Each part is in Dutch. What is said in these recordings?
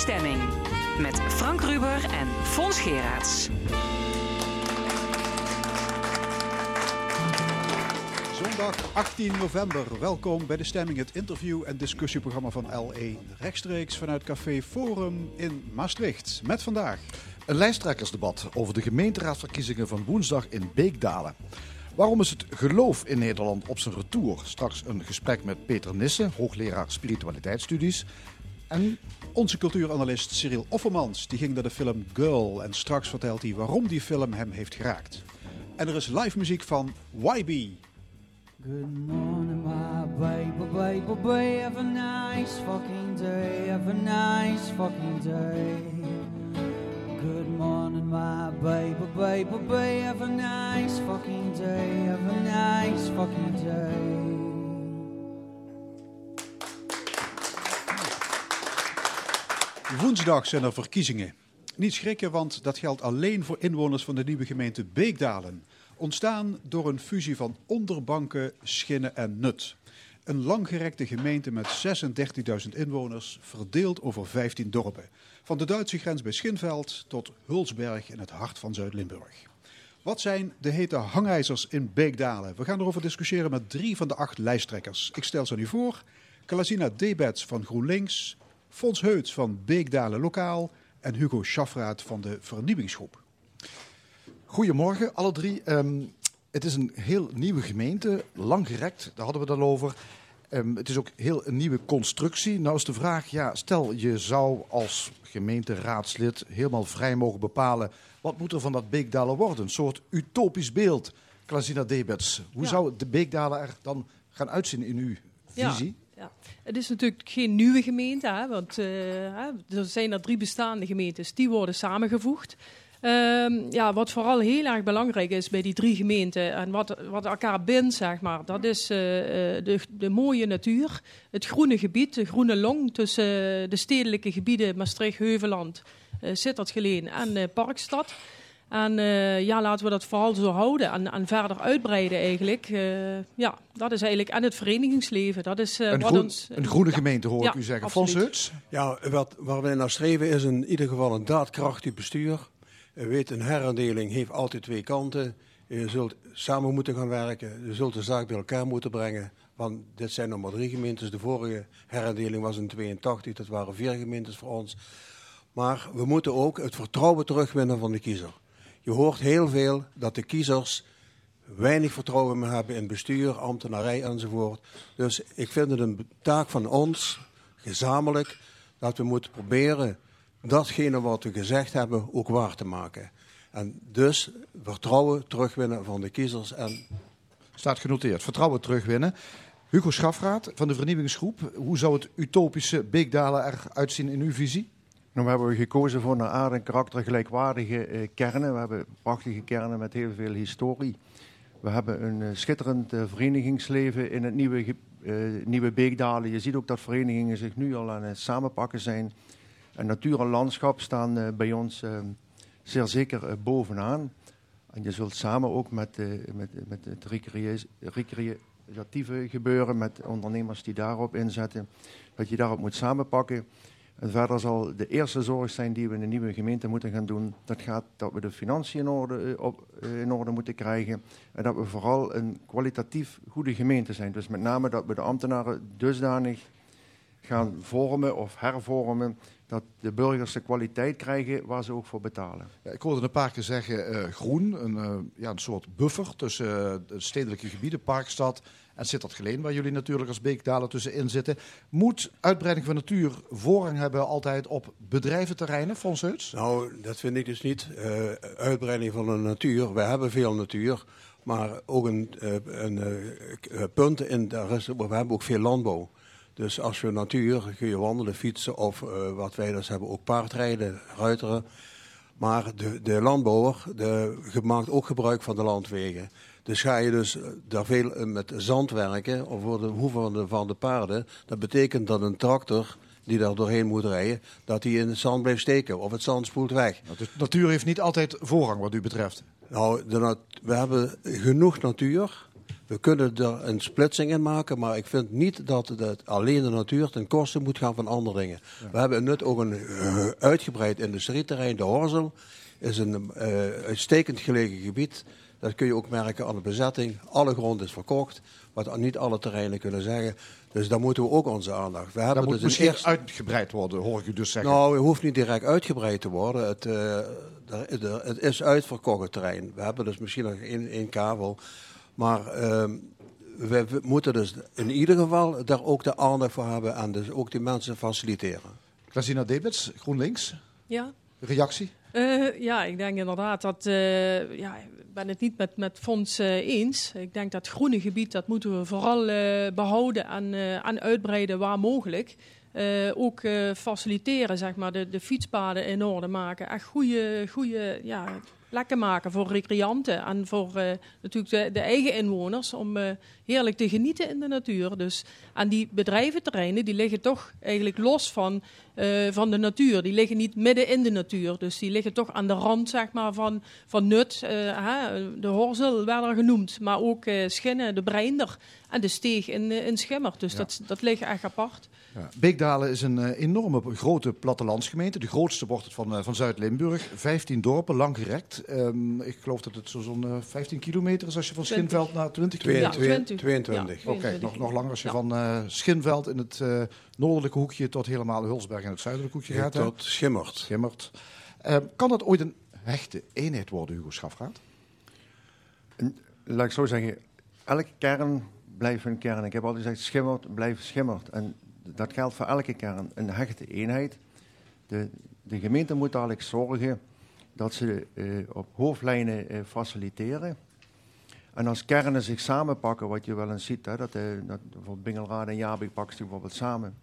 Stemming. Met Frank Ruber en Fons Geraerts. Zondag 18 november. Welkom bij De Stemming, het interview- en discussieprogramma van L1. Rechtstreeks vanuit Café Forum in Maastricht. Met vandaag... Een lijsttrekkersdebat over de gemeenteraadsverkiezingen van woensdag in Beekdalen. Waarom is het geloof in Nederland op zijn retour? Straks een gesprek met Peter Nissen, hoogleraar spiritualiteitsstudies. En onze cultuuranalist Cyril Offermans, die ging naar de film Girl. En straks vertelt hij waarom die film hem heeft geraakt. En er is live muziek van YB. Good morning, my baby, baby, baby. Have a nice fucking day. Have a nice fucking day. Good morning, my baby, baby, baby. Have a nice fucking day. Have a nice fucking day. Woensdag zijn er verkiezingen. Niet schrikken, want dat geldt alleen voor inwoners van de nieuwe gemeente Beekdalen. Ontstaan door een fusie van Onderbanken, Schinnen en Nut. Een langgerekte gemeente met 36.000 inwoners, verdeeld over 15 dorpen. Van de Duitse grens bij Schinveld tot Hulsberg in het hart van Zuid-Limburg. Wat zijn de hete hangijzers in Beekdalen? We gaan erover discussiëren met drie van de acht lijsttrekkers. Ik stel ze nu voor. Kalasina Debets van GroenLinks, Fons Heuts van Beekdalen Lokaal en Hugo Schafraat van de Vernieuwingsgroep. Goedemorgen, alle drie. Ehm, het is een heel nieuwe gemeente, langgerekt, daar hadden we het al over. Ehm, het is ook heel een nieuwe constructie. Nou is de vraag, ja, stel je zou als gemeenteraadslid helemaal vrij mogen bepalen... wat moet er van dat Beekdalen worden? Een soort utopisch beeld. Klasina Debets, hoe Ja. zou de Beekdalen er dan gaan uitzien in uw visie? Ja. Het is natuurlijk geen nieuwe gemeente, hè, want hè, er zijn er drie bestaande gemeentes, die worden samengevoegd. Ehm, ja, wat vooral heel erg belangrijk is bij die drie gemeenten en wat, wat elkaar bindt, zeg maar, dat is eh, eh, de, de mooie natuur, het groene gebied, de groene long tussen de stedelijke gebieden Maastricht, Heuveland, Sittard-Geleen en Parkstad. En eh, ja, laten we dat vooral zo houden en, en verder uitbreiden eigenlijk. Eh, ja, dat is eigenlijk, en het verenigingsleven, dat is eh, Een, wat groen- ons... een groene ja. gemeente hoor Ja, ik u zeggen. Fons? Ja, wat, waar wij naar streven is in ieder geval een daadkrachtig bestuur. U weet, een herindeling heeft altijd twee kanten. Je zult samen moeten gaan werken. Je zult de zaak bij elkaar moeten brengen. Want dit zijn nog maar drie gemeentes. De vorige herindeling was in 82. Dat waren vier gemeentes voor ons. Maar we moeten ook het vertrouwen terugwinnen van de kiezer. Je hoort heel veel dat de kiezers weinig vertrouwen meer hebben in bestuur, ambtenarij enzovoort. Dus ik vind het een taak van ons, gezamenlijk, dat we moeten proberen datgene wat we gezegd hebben ook waar te maken. En dus vertrouwen terugwinnen van de kiezers en Staat genoteerd. Vertrouwen terugwinnen. Hugo Schafraat van de Vernieuwingsgroep. Hoe zou het utopische Beekdalen eruit zien in uw visie? Nou, we hebben gekozen voor een aard en karakter gelijkwaardige eh, kernen. We hebben prachtige kernen met heel veel historie. We hebben een eh, schitterend eh, verenigingsleven in het nieuwe, nieuwe Beekdalen. Je ziet ook dat verenigingen zich nu al aan het samenpakken zijn. En natuur en landschap staan bij ons eh, zeer zeker bovenaan. En je zult samen ook met, met, met het recrea- recreatieve gebeuren, met ondernemers die daarop inzetten, dat je daarop moet samenpakken. Verder zal de eerste zorg zijn die we in de nieuwe gemeente moeten gaan doen. Dat gaat dat we de financiën in orde, eh, op, eh, in orde moeten krijgen. En dat we vooral een kwalitatief goede gemeente zijn. Dus met name dat we de ambtenaren dusdanig gaan vormen of hervormen. Dat de burgers de kwaliteit krijgen waar ze ook voor betalen. Ja, ik hoorde een paar keer zeggen eh, groen, een, ja, een soort buffer tussen de stedelijke gebieden, Parkstad en Sittard Geleen, waar jullie natuurlijk als Beekdalen tussenin zitten. Moet uitbreiding van natuur voorrang hebben altijd op bedrijventerreinen, Fons Heuts? Nou, dat vind ik dus niet. Eh, uitbreiding van de natuur. We hebben veel natuur. Maar ook een, eh, een eh, punt in, daar is, we hebben ook veel landbouw. Dus als je natuur, kun je wandelen, fietsen of wat wij dus hebben, ook paardrijden, ruiteren. Maar de, de landbouwer de, maakt ook gebruik van de landwegen. Dus ga je dus eh, daar veel eh, met zand werken, of voor de hoeven van de, paarden, dat betekent dat een tractor die daar doorheen moet rijden, dat hij in het zand blijft steken of het zand spoelt weg. Nou, dus natuur heeft niet altijd voorrang wat u betreft. Nou, nat- we hebben genoeg natuur We kunnen er een splitsing in maken, maar ik vind niet dat het alleen de natuur ten koste moet gaan van andere dingen. We hebben Nut ook een eh, uitgebreid industrieterrein, de Horzel. is een uitstekend gelegen gebied. Dat kun je ook merken aan de bezetting. Alle grond is verkocht, wat niet alle terreinen kunnen zeggen. Dus daar moeten we ook onze aandacht. We Dat hebben moet dus een misschien eerste- uitgebreid worden, hoor ik u dus zeggen. nou, het hoeft niet direct uitgebreid te worden. Het, eh, er- er- het is uitverkocht terrein. We hebben dus misschien nog één, één kavel. Maar ehm, we, we moeten dus in ieder geval daar ook de aandacht voor hebben en dus ook die mensen faciliteren. Klasina Debits, GroenLinks, Ja. reactie? Eh, ja, ik denk inderdaad dat. eh, ja, ik ben het niet met, met Fons eh, eens. Ik denk dat groene gebied, dat moeten we vooral eh, behouden en, en uitbreiden waar mogelijk. Ook faciliteren, zeg maar, de, de fietspaden in orde maken. Echt goede, goede ja, plekken maken voor recreanten en voor eh, natuurlijk de, de eigen inwoners om eh, heerlijk te genieten in de natuur. Dus, en die bedrijventerreinen die liggen toch eigenlijk los van, eh, van de natuur. Die liggen niet midden in de natuur. Dus die liggen toch aan de rand zeg maar, van, van nut. Hè, de Horzel werd er genoemd, maar ook Schinnen, de Breinder en de Steeg in, in Schimmer. Dus Ja. dat, dat ligt echt apart. Ja. Beekdalen is een eh, enorme grote plattelandsgemeente. De grootste wordt het van, eh, van Zuid-Limburg. 15 dorpen, lang gerekt. Ehm, ik geloof dat het zo- zo'n eh, 15 kilometer is als je van 20. Schinveld naar 20 Twee- kilometer. Ja, twee- 20. 22. Ja. Oké, nog, nog langer als je Ja. van eh, Schinveld in het eh, noordelijke hoekje tot helemaal Hulsberg in het zuidelijke hoekje gaat. hè? Tot schimmert. Schimmert. Ehm, kan dat ooit een hechte eenheid worden, Hugo Schafraat? Laat ik zo zeggen, elke kern blijft een kern. Ik heb altijd gezegd, schimmert blijft schimmert. En dat geldt voor elke kern. Een hechte eenheid. De, de gemeente moet eigenlijk zorgen dat ze eh, op hoofdlijnen eh, faciliteren. En als kernen zich samenpakken, wat je wel eens ziet, hè, dat, eh, dat bijvoorbeeld Bingelraad en Jabik pakken zich bijvoorbeeld samen.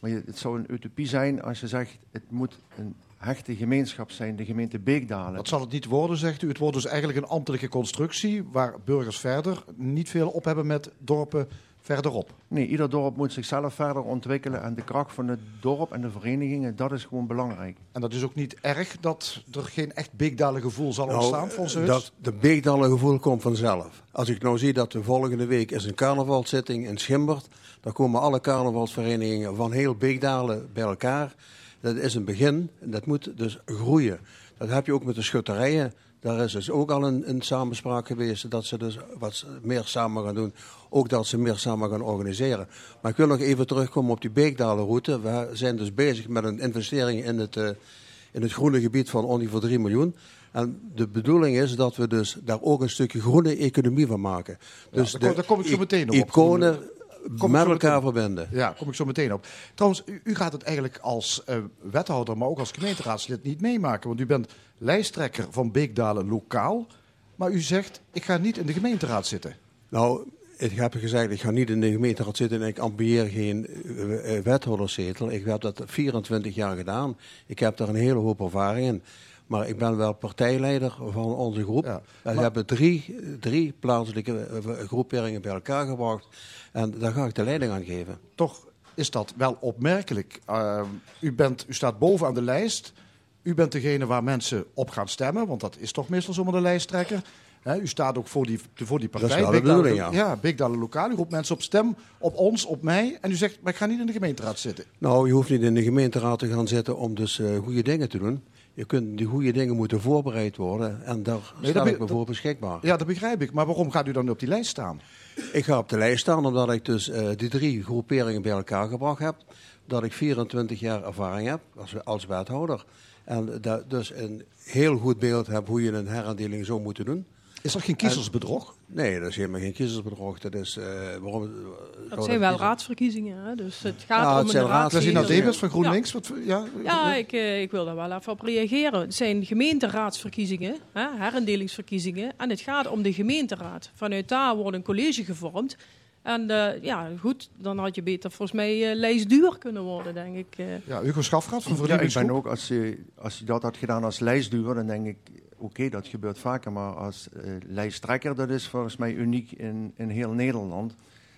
Maar je, het zou een utopie zijn als je zegt, het moet een hechte gemeenschap zijn, de gemeente Beekdalen. Dat zal het niet worden, zegt u. Het wordt dus eigenlijk een ambtelijke constructie waar burgers verder niet veel op hebben met dorpen verderop. Nee, ieder dorp moet zichzelf verder ontwikkelen. En de kracht van het dorp en de verenigingen, dat is gewoon belangrijk. En dat is ook niet erg dat er geen echt Beekdalen gevoel zal ontstaan, volgens? Nou, dat, de Beekdalen gevoel komt vanzelf. Als ik nou zie dat de volgende week is een carnavalzitting in Schimbert. Dan komen alle carnavalsverenigingen van heel Beekdalen bij elkaar. Dat is een begin en dat moet dus groeien. Dat heb je ook met de schutterijen. Daar is dus ook al een, een samenspraak geweest dat ze dus wat meer samen gaan doen. Ook dat ze meer samen gaan organiseren. Maar ik wil nog even terugkomen op die Beekdalenroute. We zijn dus bezig met een investering in het, eh, in het groene gebied van ongeveer 3 miljoen. En de bedoeling is dat we dus daar ook een stukje groene economie van maken. Dus daar kom- daar kom ik zo meteen op. Iconen Kom met elkaar meteen. verbinden. Ja, kom ik zo meteen op. Trouwens, u, u gaat het eigenlijk als eh, wethouder, maar ook als gemeenteraadslid niet meemaken. Want u bent lijsttrekker van Beekdalen lokaal. Maar u zegt, ik ga niet in de gemeenteraad zitten. Nou, ik heb gezegd, ik ga niet in de gemeenteraad zitten en ik ambieer geen eh, eh, wethouderszetel. Ik heb dat 24 jaar gedaan. Ik heb daar een hele hoop ervaring in. Maar ik ben wel partijleider van onze groep. Ja, We hebben drie, drie plaatselijke eh, groeperingen bij elkaar gebracht. En daar ga ik de leiding aan geven. Toch is dat wel opmerkelijk. Uh, u, bent, u staat bovenaan de lijst. U bent degene waar mensen op gaan stemmen, want dat is toch meestal zomaar de lijsttrekker. U staat ook voor die, voor die partij. Dat is de bedoeling, ja. Ja, Beekdalen Lokaal. U roept mensen op stem, op ons, op mij. En u zegt, maar ik ga niet in de gemeenteraad zitten. Nou, je hoeft niet in de gemeenteraad te gaan zitten om dus eh, goede dingen te doen. Je kunt, die goede dingen moeten voorbereid worden en daar Nee, ik me voor beschikbaar. Ja, dat begrijp ik. Maar waarom gaat u dan op die lijst staan? Ik ga op de lijst staan omdat ik dus eh, die drie groeperingen bij elkaar gebracht heb. Dat ik 24 jaar ervaring heb als, als wethouder. En dat dus een heel goed beeld heb hoe je een herindeling zou moeten doen. Is er geen kiezersbedrog? Nee, dat is helemaal geen kiezersbedrog. Dat is, eh, waarom, Dat zijn wel raadsverkiezingen, hè? dus het gaat Ja, het om zijn een raad- Klasina raadsverkiezing. Debers van GroenLinks? Wat, voor- ja, Ja, ik, eh, ik wil daar wel even op reageren. Het zijn gemeenteraadsverkiezingen, hè, herendelingsverkiezingen. En het gaat om de gemeenteraad. Vanuit daar wordt een college gevormd. En eh, ja, goed, dan had je beter volgens mij eh lijstduur kunnen worden, denk ik. eh. ja, Hugo Schafraat van Ja, ik ben ook, als je, als je dat had gedaan als lijstduur, dan denk ik, oké, dat gebeurt vaker. Maar als eh, lijsttrekker, dat is volgens mij uniek in, in heel Nederland.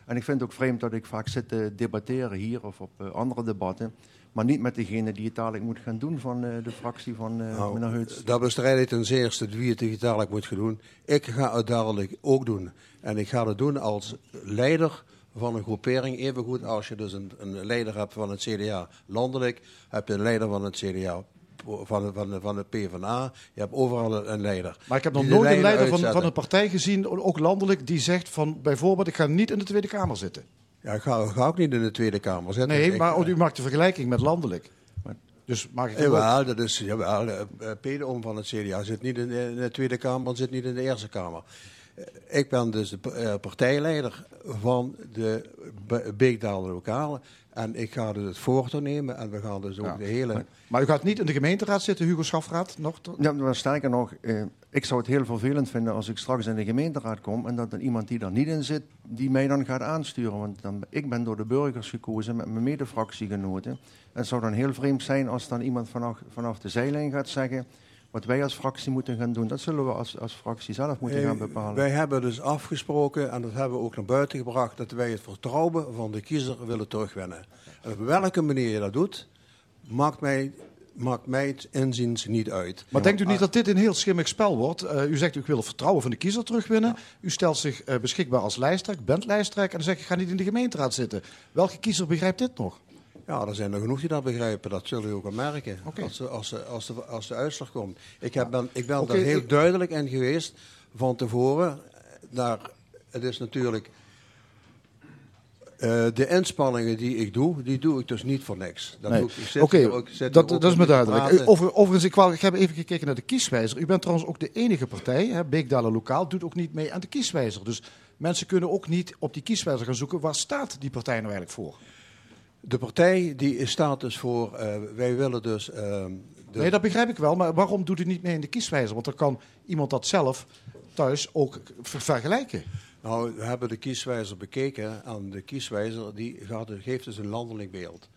En ik vind het ook vreemd dat ik vaak zit te debatteren hier of op eh, andere debatten. Maar niet met degene die het dadelijk moet gaan doen van eh, de fractie van Nou, meneer Heuts. Dat bestrijd ik ten zeerste wie het digitaal moet gaan doen. Ik ga het dadelijk ook doen. En ik ga het doen als leider van een groepering. Evengoed als je dus een, een leider hebt van het CDA landelijk, heb je een leider van het CDA van de, van van de PvdA. Je hebt overal een, leider. Maar ik heb nog nooit een leider van, van een partij gezien, ook landelijk, die zegt van bijvoorbeeld ik ga niet in de Tweede Kamer zitten. Ja, ik ga, ga ook niet in de Tweede Kamer zitten. Nee, Ik- maar oh, u maakt de vergelijking met landelijk. Dus maak ik. Jawel, dat is, jawel, eh, eh, Peter Oom van het CDA zit niet in de, in de Tweede Kamer, zit niet in de Eerste Kamer. Ik ben dus de eh, partijleider van de Be- Beekdalen Lokale. En ik ga dus het voortouw nemen en we gaan dus ook Ja. de hele... Maar u gaat niet in de gemeenteraad zitten, Hugo Schafraad? Nog Ja, maar sterker nog, eh, ik zou het heel vervelend vinden als ik straks in de gemeenteraad kom en dat er iemand die er niet in zit, die mij dan gaat aansturen. Want dan, ik ben door de burgers gekozen met mijn medefractiegenoten. En het zou dan heel vreemd zijn als dan iemand vanaf, vanaf de zijlijn gaat zeggen wat wij als fractie moeten gaan doen. Dat zullen we als, als fractie zelf moeten Eh, gaan bepalen. Wij hebben dus afgesproken, en dat hebben we ook naar buiten gebracht, dat wij het vertrouwen van de kiezer willen terugwinnen. En op welke manier je dat doet, maakt mij, maakt mij het inziens niet uit. Maar denkt u niet dat dit een heel schimmig spel wordt? Eh, u zegt u wil het vertrouwen van de kiezer terugwinnen. U stelt zich eh, beschikbaar als lijsttrekker, bent lijsttrekker en dan zegt ik ga niet in de gemeenteraad zitten. Welke kiezer begrijpt dit nog? Ja, er zijn er genoeg die dat begrijpen. Dat zullen we ook wel merken als, de, als, de, als, de, als de uitslag komt. Ik, heb, ben, ik ben daar heel duidelijk in geweest van tevoren. Daar, het is natuurlijk... eh, de inspanningen die ik doe, die doe ik dus niet voor niks. Dat Nee. doe ik, Oké, dat, dat is me duidelijk. Over, overigens, ik, wou, ik heb even gekeken naar de kieswijzer. U bent trouwens ook de enige partij, hè, Beekdalen Lokaal, doet ook niet mee aan de kieswijzer. Dus mensen kunnen ook niet op die kieswijzer gaan zoeken. Waar staat die partij nou eigenlijk voor? De partij die staat dus voor... eh, wij willen dus... ehm, de, Nee, dat begrijp ik wel. Maar waarom doet u niet mee in de kieswijzer? Want dan kan iemand dat zelf thuis ook ver- vergelijken. Nou, we hebben de kieswijzer bekeken en de kieswijzer die gaat, geeft dus een landelijk beeld.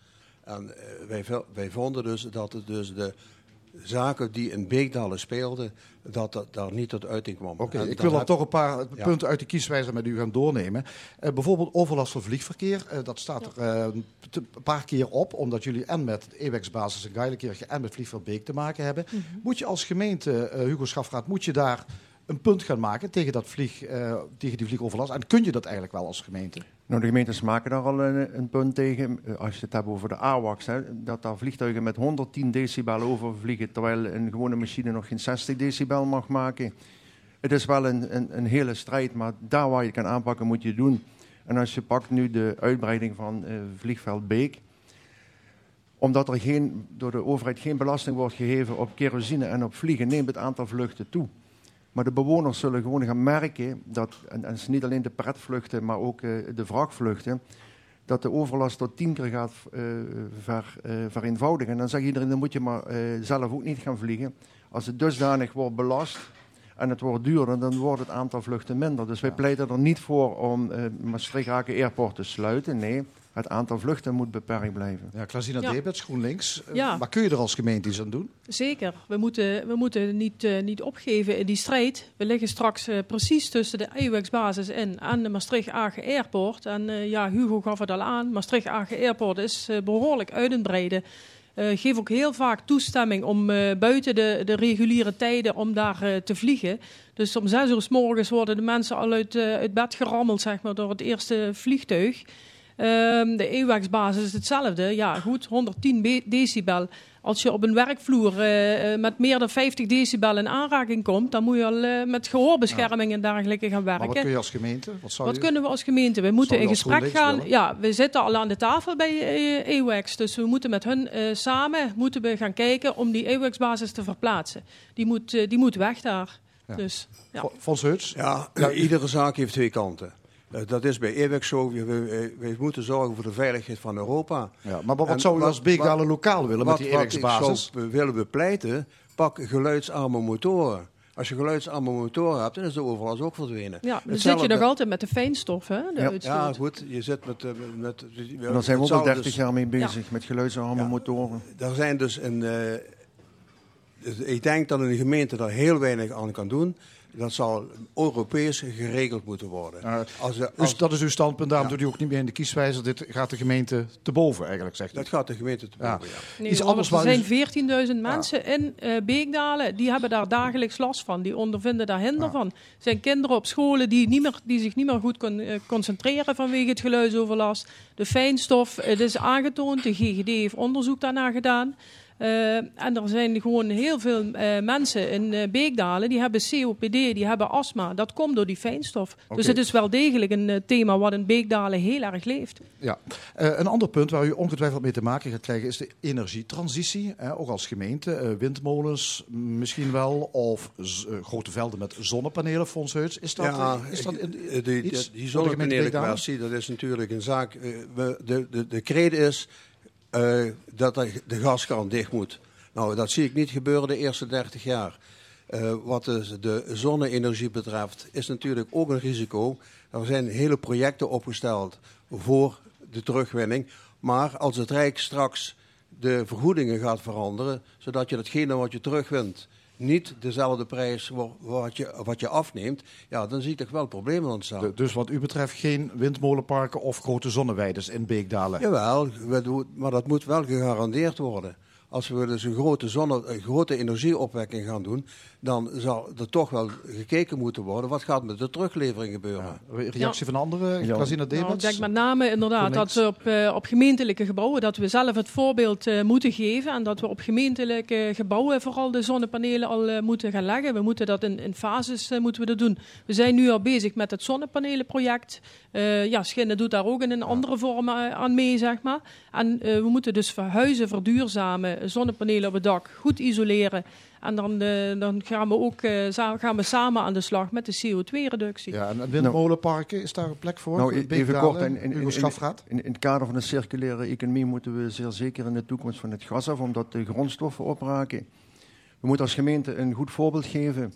En eh, wij, wij vonden dus dat het dus de zaken die in Beekdalen speelden, dat dat daar niet tot uiting kwam. Oké, En ik wil dan heb- toch een paar Ja. punten uit de kieswijzer met u gaan doornemen. Eh, bijvoorbeeld overlast van vliegverkeer. Eh, dat staat er eh, een paar keer op, omdat jullie en met EWEX-basis in Geilenkirchen en met Vliegveld Beek te maken hebben. Moet je als gemeente, eh, Hugo Schafraad, moet je daar een punt gaan maken tegen, dat vlieg, eh, tegen die vliegoverlast? En kun je dat eigenlijk wel als gemeente? Nou, de gemeentes maken daar al een, een punt tegen. Eh, Als je het hebt over de AWACS, hè, dat daar vliegtuigen met 110 decibel overvliegen, terwijl een gewone machine nog geen 60 decibel mag maken. Het is wel een, een, een hele strijd, maar daar waar je kan aanpakken, moet je doen. En als je pakt nu de uitbreiding van eh, vliegveld Beek, omdat er geen, door de overheid geen belasting wordt gegeven op kerosine en op vliegen, neemt het aantal vluchten toe. Maar de bewoners zullen gewoon gaan merken dat, en, en het is niet alleen de pretvluchten, maar ook eh, de wrakvluchten, dat de overlast tot tien keer gaat eh, ver, eh, vereenvoudigen. En dan zegt iedereen, dan moet je maar zelf ook niet gaan vliegen. Als het dusdanig wordt belast en het wordt duurder, dan wordt het aantal vluchten minder. Dus wij pleiten er niet voor om Maastricht-Aken Airport te sluiten. Nee, het aantal vluchten moet beperkt blijven. Ja, Klaasina Ja. Debets, GroenLinks. Eh, Ja. Maar kun je er als gemeente iets aan doen? Zeker. We moeten, we moeten niet, eh, niet opgeven in die strijd. We liggen straks eh, precies tussen de IWEX-basis in en de Maastricht-Agen Airport. En eh, ja, Hugo gaf het al aan. Maastricht-Agen Airport is eh, behoorlijk uit en breiden. Eh geef ook heel vaak toestemming om eh, buiten de, de reguliere tijden om daar eh, te vliegen. Dus om zes uur s morgens worden de mensen al uit, eh, uit bed gerammeld zeg maar, door het eerste vliegtuig. Ehm, de EWAX-basis is hetzelfde. Ja, goed, 110 be- decibel. Als je op een werkvloer eh, eh, met meer dan 50 decibel in aanraking komt, dan moet je al eh, met gehoorbescherming en dergelijke gaan Maar werken. wat kun je als gemeente? Wat zou Wat je... kunnen we als gemeente? We moeten in gesprek gaan. willen? Ja, we zitten al aan de tafel bij EWAX. Dus we moeten met hun eh, samen moeten we gaan kijken om die EWAX-basis te verplaatsen. Die moet, die moet weg daar. Ja. Dus, ja. Fons Heuts? Ja, iedere zaak heeft twee kanten. Eh, dat is bij EWEX zo. We, we- we moeten zorgen voor de veiligheid van Europa. Ja, maar wat En zou u als Beekdalen lokaal willen met die wat ik EWEX-basis? zou willen bepleiten, pak geluidsarme motoren. Als je geluidsarme motoren hebt, dan is de overlast ook verdwenen. ja, dan zit je nog altijd met de fijnstof, hè? De Ja. uitstoot. Ja, goed, je zit met... eh, met En daar zijn we ook al hetzelfde 30 dus- jaar mee bezig, met geluidsarme Ja. motoren. Er zijn dus een, eh, Dus ik denk dat een gemeente daar heel weinig aan kan doen. Dat zal Europees geregeld moeten worden. Uh, als, dus als, dat is uw standpunt, daarom Ja. doet u ook niet meer in de kieswijzer. Dit gaat de gemeente te boven eigenlijk, zegt u. dat gaat de gemeente te boven, ja. Nee, Iets anders er zijn 14.000 mensen in eh, Beekdalen, die hebben daar dagelijks last van. Die ondervinden daar hinder van. Er zijn kinderen op scholen die, niet meer, die zich niet meer goed kon, eh, concentreren vanwege het geluidsoverlast. De fijnstof, het is aangetoond, de GGD heeft onderzoek daarna gedaan. Eh, en er zijn gewoon heel veel eh, mensen in eh, Beekdalen die hebben COPD, die hebben astma. Dat komt door die fijnstof. Dus het is wel degelijk een thema wat in Beekdalen heel erg leeft. Ja. Eh, een ander punt waar u ongetwijfeld mee te maken gaat krijgen is de energietransitie. Hè, ook als gemeente, eh, windmolens misschien wel, of z- grote velden met zonnepanelen, Fons Heuts. Is dat, Ja, is dat in- die, die, iets die de zonnepanelen dat is natuurlijk een zaak. eh, we- de, de, de crede is eh, dat de, de gaskraan dicht moet. Nou, dat zie ik niet gebeuren de eerste 30 jaar. Eh, wat dus de zonne-energie betreft, is natuurlijk ook een risico. Er zijn hele projecten opgesteld voor de terugwinning. Maar als het Rijk straks de vergoedingen gaat veranderen, zodat je datgene wat je terugwint niet dezelfde prijs wat je, wat je afneemt, ja, dan zie ik toch wel problemen ontstaan. De- dus wat u betreft geen windmolenparken of grote zonneweiden in Beekdalen. Jawel, we doen- maar dat moet wel gegarandeerd worden. Als we dus een grote, zonne, een grote energieopwekking gaan doen, dan zal er toch wel gekeken moeten worden wat gaat met de teruglevering gebeuren. Re- Reactie van anderen? Ja. Casina Nou, ik denk met name inderdaad dat we op, eh, op gemeentelijke gebouwen, dat we zelf het voorbeeld eh, moeten geven. En dat we op gemeentelijke gebouwen vooral de zonnepanelen al eh, moeten gaan leggen. We moeten dat in, in fases moeten we dat doen. We zijn nu al bezig met het zonnepanelenproject. Eh ja, Schinnen doet daar ook in een andere vorm aan mee, zeg maar. En eh, we moeten dus verhuizen, verduurzamen, zonnepanelen op het dak, goed isoleren. En dan, eh, dan gaan, we ook, eh, gaan we samen aan de slag met de CO2-reductie. Ja, en windmolenparken, is daar een plek voor? Nou, e- even Beekdalen, kort. In, in, in het kader van de circulaire economie moeten we zeer zeker in de toekomst van het gas af, omdat de grondstoffen opraken. We moeten als gemeente een goed voorbeeld geven.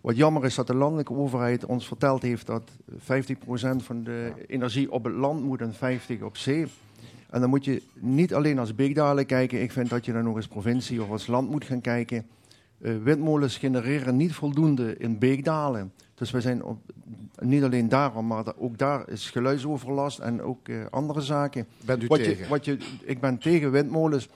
Wat jammer is dat de landelijke overheid ons verteld heeft dat 50% van de energie op het land moet en 50% op zee. En dan moet je niet alleen als Beekdalen kijken. Ik vind dat je dan nog als provincie of als land moet gaan kijken. Eh, windmolens genereren niet voldoende in Beekdalen. Dus we zijn op, niet alleen daarom, maar ook daar is geluidsoverlast en ook eh, andere zaken. Bent u Wat je, tegen? wat je, ik ben tegen windmolens.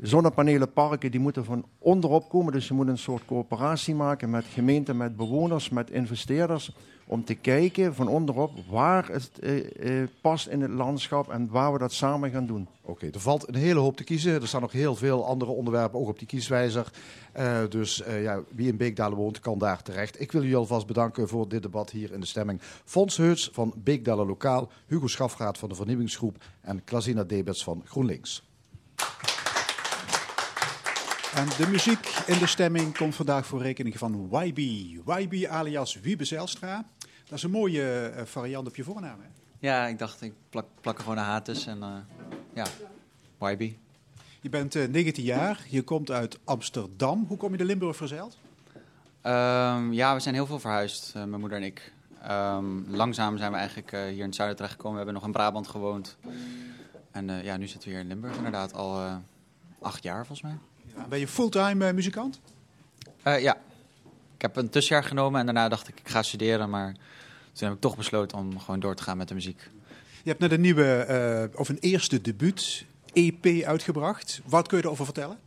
Zonnepanelenparken die moeten van onderop komen. Dus je moet een soort coöperatie maken met gemeenten, met bewoners, met investeerders. Om te kijken van onderop waar het eh, eh, past in het landschap en waar we dat samen gaan doen. Oké, er valt een hele hoop te kiezen. Er staan nog heel veel andere onderwerpen ook op die kieswijzer. Eh, dus eh, ja, wie in Beekdalen woont, kan daar terecht. Ik wil jullie alvast bedanken voor dit debat hier in de stemming. Fons Heuts van Beekdalen Lokaal, Hugo Schafraat van de Vernieuwingsgroep en Klasina Debets van GroenLinks. En de muziek in de stemming komt vandaag voor rekening van YB. YB alias Wiebe Zijlstra. Dat is een mooie eh, variant op je voornaam. Hè? Ja, ik dacht, ik plak, plak er gewoon een haat tussen. En uh, ja, YB. Je bent uh, 19 jaar, je komt uit Amsterdam. Hoe kom je de Limburg verzeild? Um, ja, we zijn heel veel verhuisd, uh, mijn moeder en ik. Um, langzaam zijn we eigenlijk hier in het zuiden terechtgekomen. We hebben nog in Brabant gewoond. En ja, nu zitten we hier in Limburg inderdaad al acht jaar volgens mij. Ben je fulltime uh, muzikant? ja, ik heb een tussenjaar genomen en daarna dacht ik, ik ga studeren. Maar toen heb ik toch besloten om gewoon door te gaan met de muziek. Je hebt net een nieuwe, uh, of een eerste debuut EP uitgebracht. Wat kun je erover vertellen?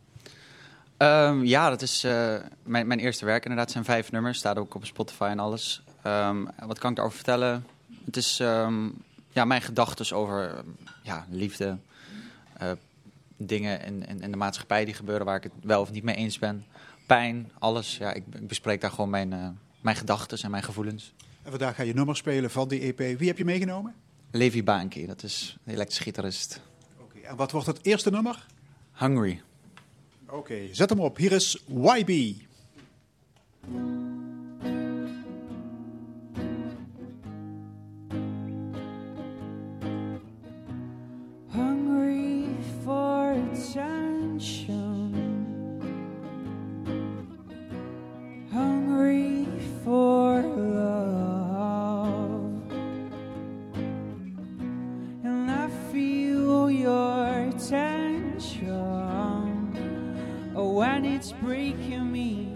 Um, ja, dat is uh, mijn, mijn, eerste werk inderdaad. Het zijn vijf nummers, staat ook op Spotify en alles. Um, wat kan ik daarover vertellen? Het is um, ja, mijn gedachten over ja, liefde, uh, dingen in, in, in, de maatschappij die gebeuren waar ik het wel of niet mee eens ben. Pijn, alles. Ja, ik, ik bespreek daar gewoon mijn, uh, mijn gedachten en mijn gevoelens. En vandaag ga je nummers spelen van die EP. Wie heb je meegenomen? Levi Baanke, dat is een elektrische gitarist. Oké, okay, en wat wordt het eerste nummer? Hungry. Oké, okay, zet hem op. Hier is YB. and it's breaking me.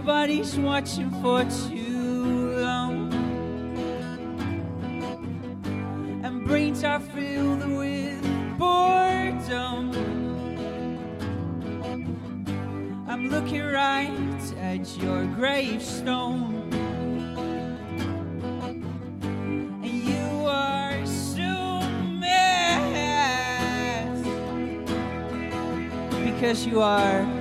Everybody's watching for too long. And brains are filled with boredom. I'm looking right at your gravestone. And you are so mad because you are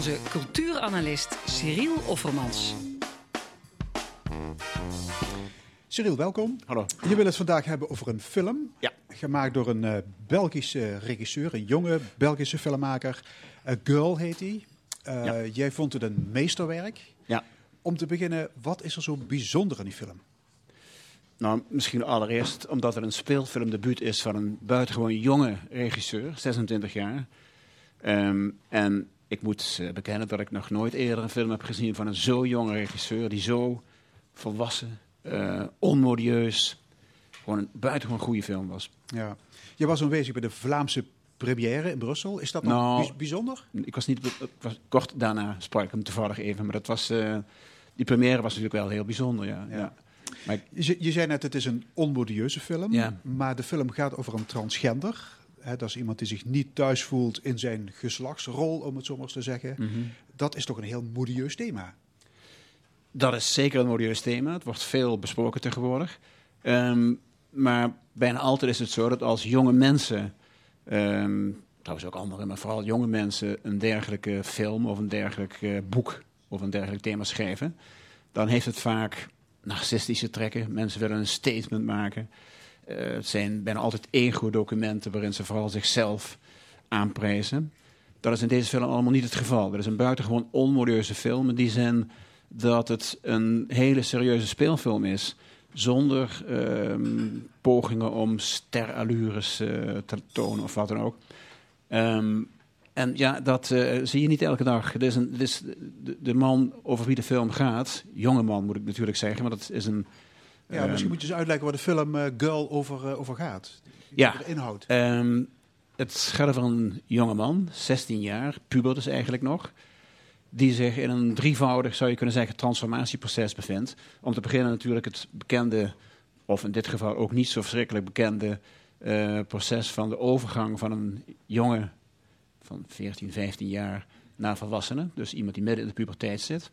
onze cultuuranalist Cyril Offermans. Cyril, welkom. Hallo. Je wil het vandaag hebben over een film. Ja. Gemaakt door een eh, Belgische regisseur, een jonge Belgische filmmaker. A Girl heet hij. Eh, Ja. Jij vond het een meesterwerk. Ja. Om te beginnen, wat is er zo bijzonder aan die film? Nou, misschien allereerst omdat het een speelfilmdebuut is van een buitengewoon jonge regisseur, 26 jaar. Ehm, en ik moet eh, bekennen dat ik nog nooit eerder een film heb gezien van een zo jonge regisseur, die zo volwassen, eh, onmodieus, gewoon een buitengewoon goede film was. Ja. Je was aanwezig bij de Vlaamse première in Brussel. Is dat nog Nou, bij- bijzonder? Ik was niet, ik was, kort daarna sprak ik hem toevallig even, maar dat was, eh, die première was natuurlijk wel heel bijzonder, ja. Ja. ja. Maar ik- Je, je zei net, het is een onmodieuze film. Ja. Maar de film gaat over een transgender. Hè, dat is iemand die zich niet thuis voelt in zijn geslachtsrol, om het zo maar eens te zeggen. Mhm. Dat is toch een heel modieus thema. Dat is zeker een modieus thema. Het wordt veel besproken tegenwoordig. Ehm, maar bijna altijd is het zo dat als jonge mensen, ehm, trouwens ook anderen, maar vooral jonge mensen, een dergelijke film of een dergelijk eh, boek of een dergelijk thema schrijven, dan heeft het vaak narcistische trekken. Mensen willen een statement maken. Eh, het zijn bijna altijd ego-documenten waarin ze vooral zichzelf aanprijzen. Dat is in deze film allemaal niet het geval. Dat is een buitengewoon onmodieuze film in die zin dat het een hele serieuze speelfilm is. Zonder ehm, pogingen om sterallures eh, te tonen of wat dan ook. Ehm, en ja, dat eh, zie je niet elke dag. Is een, is de, de man over wie de film gaat, jonge man moet ik natuurlijk zeggen, maar dat is een. Ja, ehm, misschien moet je eens uitleggen waar de film eh, Girl over, eh, over gaat. Ja. De inhoud. Ehm, het gaat over een jonge man, 16 jaar, puber dus eigenlijk nog, die zich in een drievoudig, zou je kunnen zeggen, transformatieproces bevindt. Om te beginnen natuurlijk het bekende, of in dit geval ook niet zo verschrikkelijk bekende, eh, proces van de overgang van een jongen van 14, 15 jaar naar volwassene. Dus iemand die midden in de puberteit zit.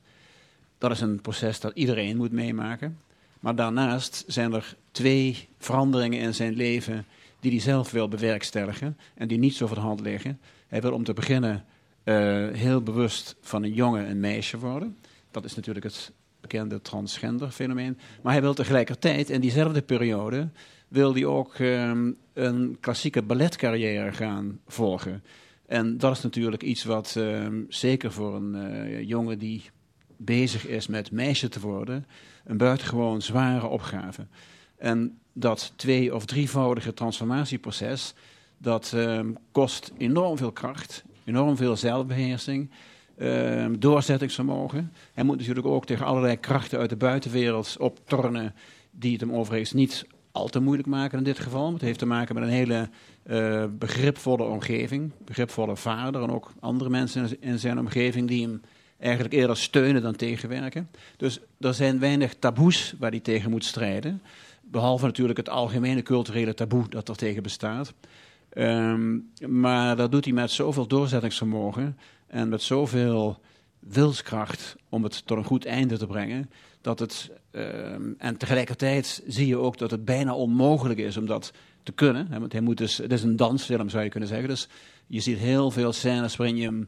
Dat is een proces dat iedereen moet meemaken. Maar daarnaast zijn er twee veranderingen in zijn leven die hij zelf wil bewerkstelligen en die niet zo voor de hand liggen. Hij wil om te beginnen eh, heel bewust van een jongen een meisje worden. Dat is natuurlijk het bekende transgender fenomeen. Maar hij wil tegelijkertijd in diezelfde periode wil hij ook ehm, een klassieke balletcarrière gaan volgen. En dat is natuurlijk iets wat ehm, zeker voor een eh, jongen die bezig is met meisje te worden, een buitengewoon zware opgave. En dat twee- of drievoudige transformatieproces, dat ehm, kost enorm veel kracht, enorm veel zelfbeheersing, ehm, doorzettingsvermogen. Hij moet natuurlijk ook tegen allerlei krachten uit de buitenwereld optornen, die het hem overigens niet al te moeilijk maken in dit geval. Het heeft te maken met een hele eh, begripvolle omgeving, begripvolle vader en ook andere mensen in zijn omgeving die hem eigenlijk eerder steunen dan tegenwerken. Dus er zijn weinig taboes waar hij tegen moet strijden. Behalve natuurlijk het algemene culturele taboe dat er tegen bestaat. Ehm, maar dat doet hij met zoveel doorzettingsvermogen en met zoveel wilskracht om het tot een goed einde te brengen. Dat het, ehm, en tegelijkertijd zie je ook dat het bijna onmogelijk is om dat te kunnen. Hè, want hij moet dus, het is een dansfilm zou je kunnen zeggen. Dus je ziet heel veel scènes waarin je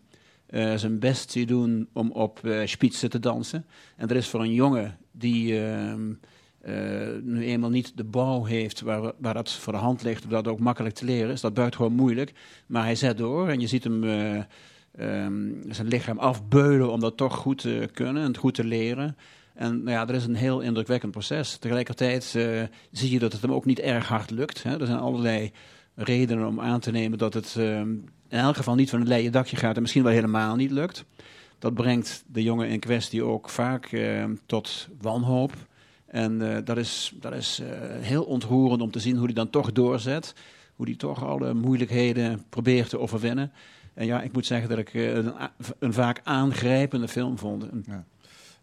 eh, zijn best ziet doen om op uh, spitsen te dansen. En dat is voor een jongen die ehm, eh, nu eenmaal niet de bouw heeft waar, waar dat voor de hand ligt, dat ook makkelijk te leren is, dat buitengewoon moeilijk. Maar hij zet door en je ziet hem ehm, zijn lichaam afbeulen om dat toch goed te kunnen en goed te leren. En nou ja, dat is een heel indrukwekkend proces. Tegelijkertijd zie je dat het hem ook niet erg hard lukt. Hè. Er zijn allerlei redenen om aan te nemen dat het ehm, in elk geval niet van een leien dakje gaat en misschien wel helemaal niet lukt. Dat brengt de jongen in kwestie ook vaak eh, tot wanhoop. En uh, dat is, dat is uh, heel ontroerend om te zien hoe hij dan toch doorzet. Hoe hij toch alle moeilijkheden probeert te overwinnen. En ja, ik moet zeggen dat ik een, een, vaak aangrijpende film vond. Ja.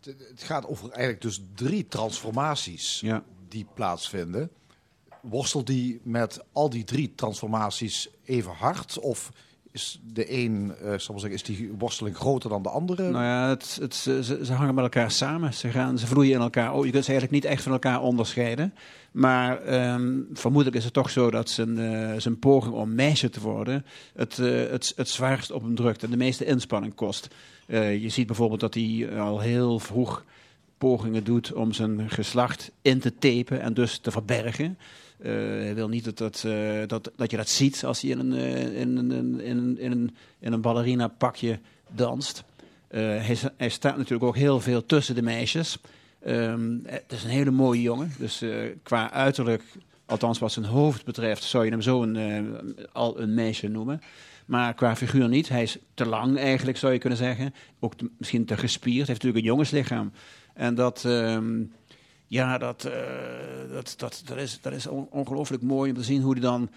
Het gaat over eigenlijk dus drie transformaties ja. die plaatsvinden. Worstelt die met al die drie transformaties even hard? Of is de een, uh, zeggen, is die worsteling groter dan de andere? Nou ja, het, het, ze, ze, hangen met elkaar samen. Ze, gaan, ze vloeien in elkaar. Oh, je kunt ze eigenlijk niet echt van elkaar onderscheiden. Maar um, vermoedelijk is het toch zo dat zijn, uh, zijn poging om meisje te worden het, uh, het, het zwaarst op hem drukt en de meeste inspanning kost. je ziet bijvoorbeeld dat hij al heel vroeg pogingen doet om zijn geslacht in te tapen en dus te verbergen. Uh, hij wil niet dat, dat, uh, dat, dat je dat ziet als hij in een, in, een, in, in, een, in een ballerina pakje danst. Hij, hij, staat natuurlijk ook heel veel tussen de meisjes. Um, het is een hele mooie jongen. Dus qua uiterlijk, althans wat zijn hoofd betreft, zou je hem zo een, al een meisje noemen. Maar qua figuur niet. Hij is te lang eigenlijk, zou je kunnen zeggen. Ook misschien te gespierd. Hij heeft natuurlijk een jongenslichaam. En dat... Um, ja, dat, uh, dat, dat, dat, is, dat is ongelooflijk mooi om te zien hoe hij dan.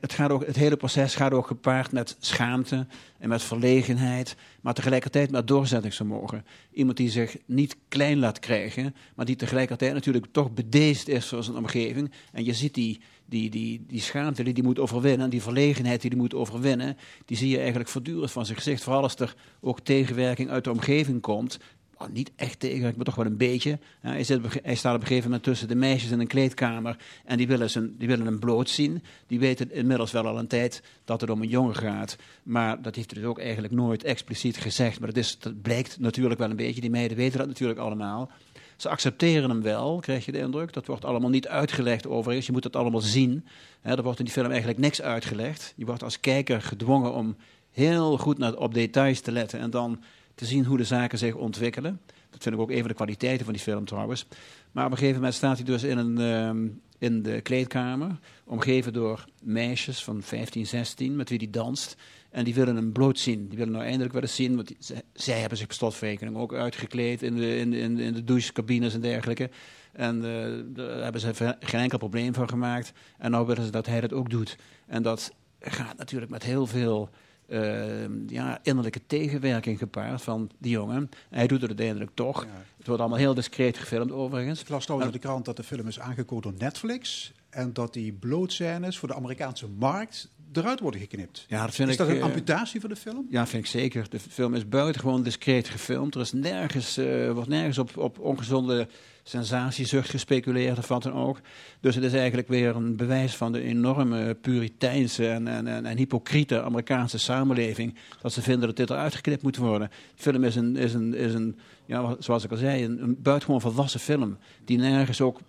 Het, gaat ook, het hele proces gaat ook gepaard met schaamte en met verlegenheid, maar tegelijkertijd met doorzettingsvermogen. Iemand die zich niet klein laat krijgen, maar die tegelijkertijd natuurlijk toch bedeesd is voor zijn omgeving. En je ziet die, die, die, die schaamte die hij moet overwinnen en die verlegenheid die hij moet overwinnen, die zie je eigenlijk voortdurend van zijn gezicht. Vooral als er ook tegenwerking uit de omgeving komt, oh, niet echt tegen, maar toch wel een beetje. Hij, hij, staat op een gegeven moment tussen de meisjes in een kleedkamer en die willen, zijn, die willen hem bloot zien. Die weten inmiddels wel al een tijd dat het om een jongen gaat. Maar dat heeft hij dus ook eigenlijk nooit expliciet gezegd. Maar dat, is, dat blijkt natuurlijk wel een beetje. Die meiden weten dat natuurlijk allemaal. Ze accepteren hem wel, krijg je de indruk. Dat wordt allemaal niet uitgelegd overigens. Je moet het allemaal zien. er wordt in die film eigenlijk niks uitgelegd. Je wordt als kijker gedwongen om heel goed naar, op details te letten. En dan te zien hoe de zaken zich ontwikkelen. Dat vind ik ook een van de kwaliteiten van die film trouwens. Maar op een gegeven moment staat hij dus in, een, uh, in de kleedkamer, omgeven door meisjes van 15, 16, met wie hij danst. En die willen hem bloot zien. Die willen nou eindelijk wel eens zien, want zij, hebben zich per slotverrekening ook uitgekleed in de, in, in, de douchecabines en dergelijke. En uh, daar hebben ze geen enkel probleem van gemaakt. En nou willen ze dat hij dat ook doet. En dat gaat natuurlijk met heel veel uh, ja, innerlijke tegenwerking gepaard van die jongen. Hij doet het uiteindelijk toch. Het wordt allemaal heel discreet gefilmd overigens. Ik las trouwens in de krant dat de film is aangekocht door Netflix. En dat die blootscènes voor de Amerikaanse markt eruit worden geknipt. Ja, dat vind is dat een uh, amputatie voor de film? Ja, vind ik zeker. De film is buitengewoon discreet gefilmd. Er is nergens, uh, wordt nergens op, op ongezonde sensatiezucht gespeculeerd of wat dan ook. Dus het is eigenlijk weer een bewijs van de enorme puriteinse en, en, en, en hypocriete Amerikaanse samenleving. Dat ze vinden dat dit eruit geknipt moet worden. De film is een, is een, is een ja, zoals ik al zei, een, een buitengewoon volwassen film. Die nergens ook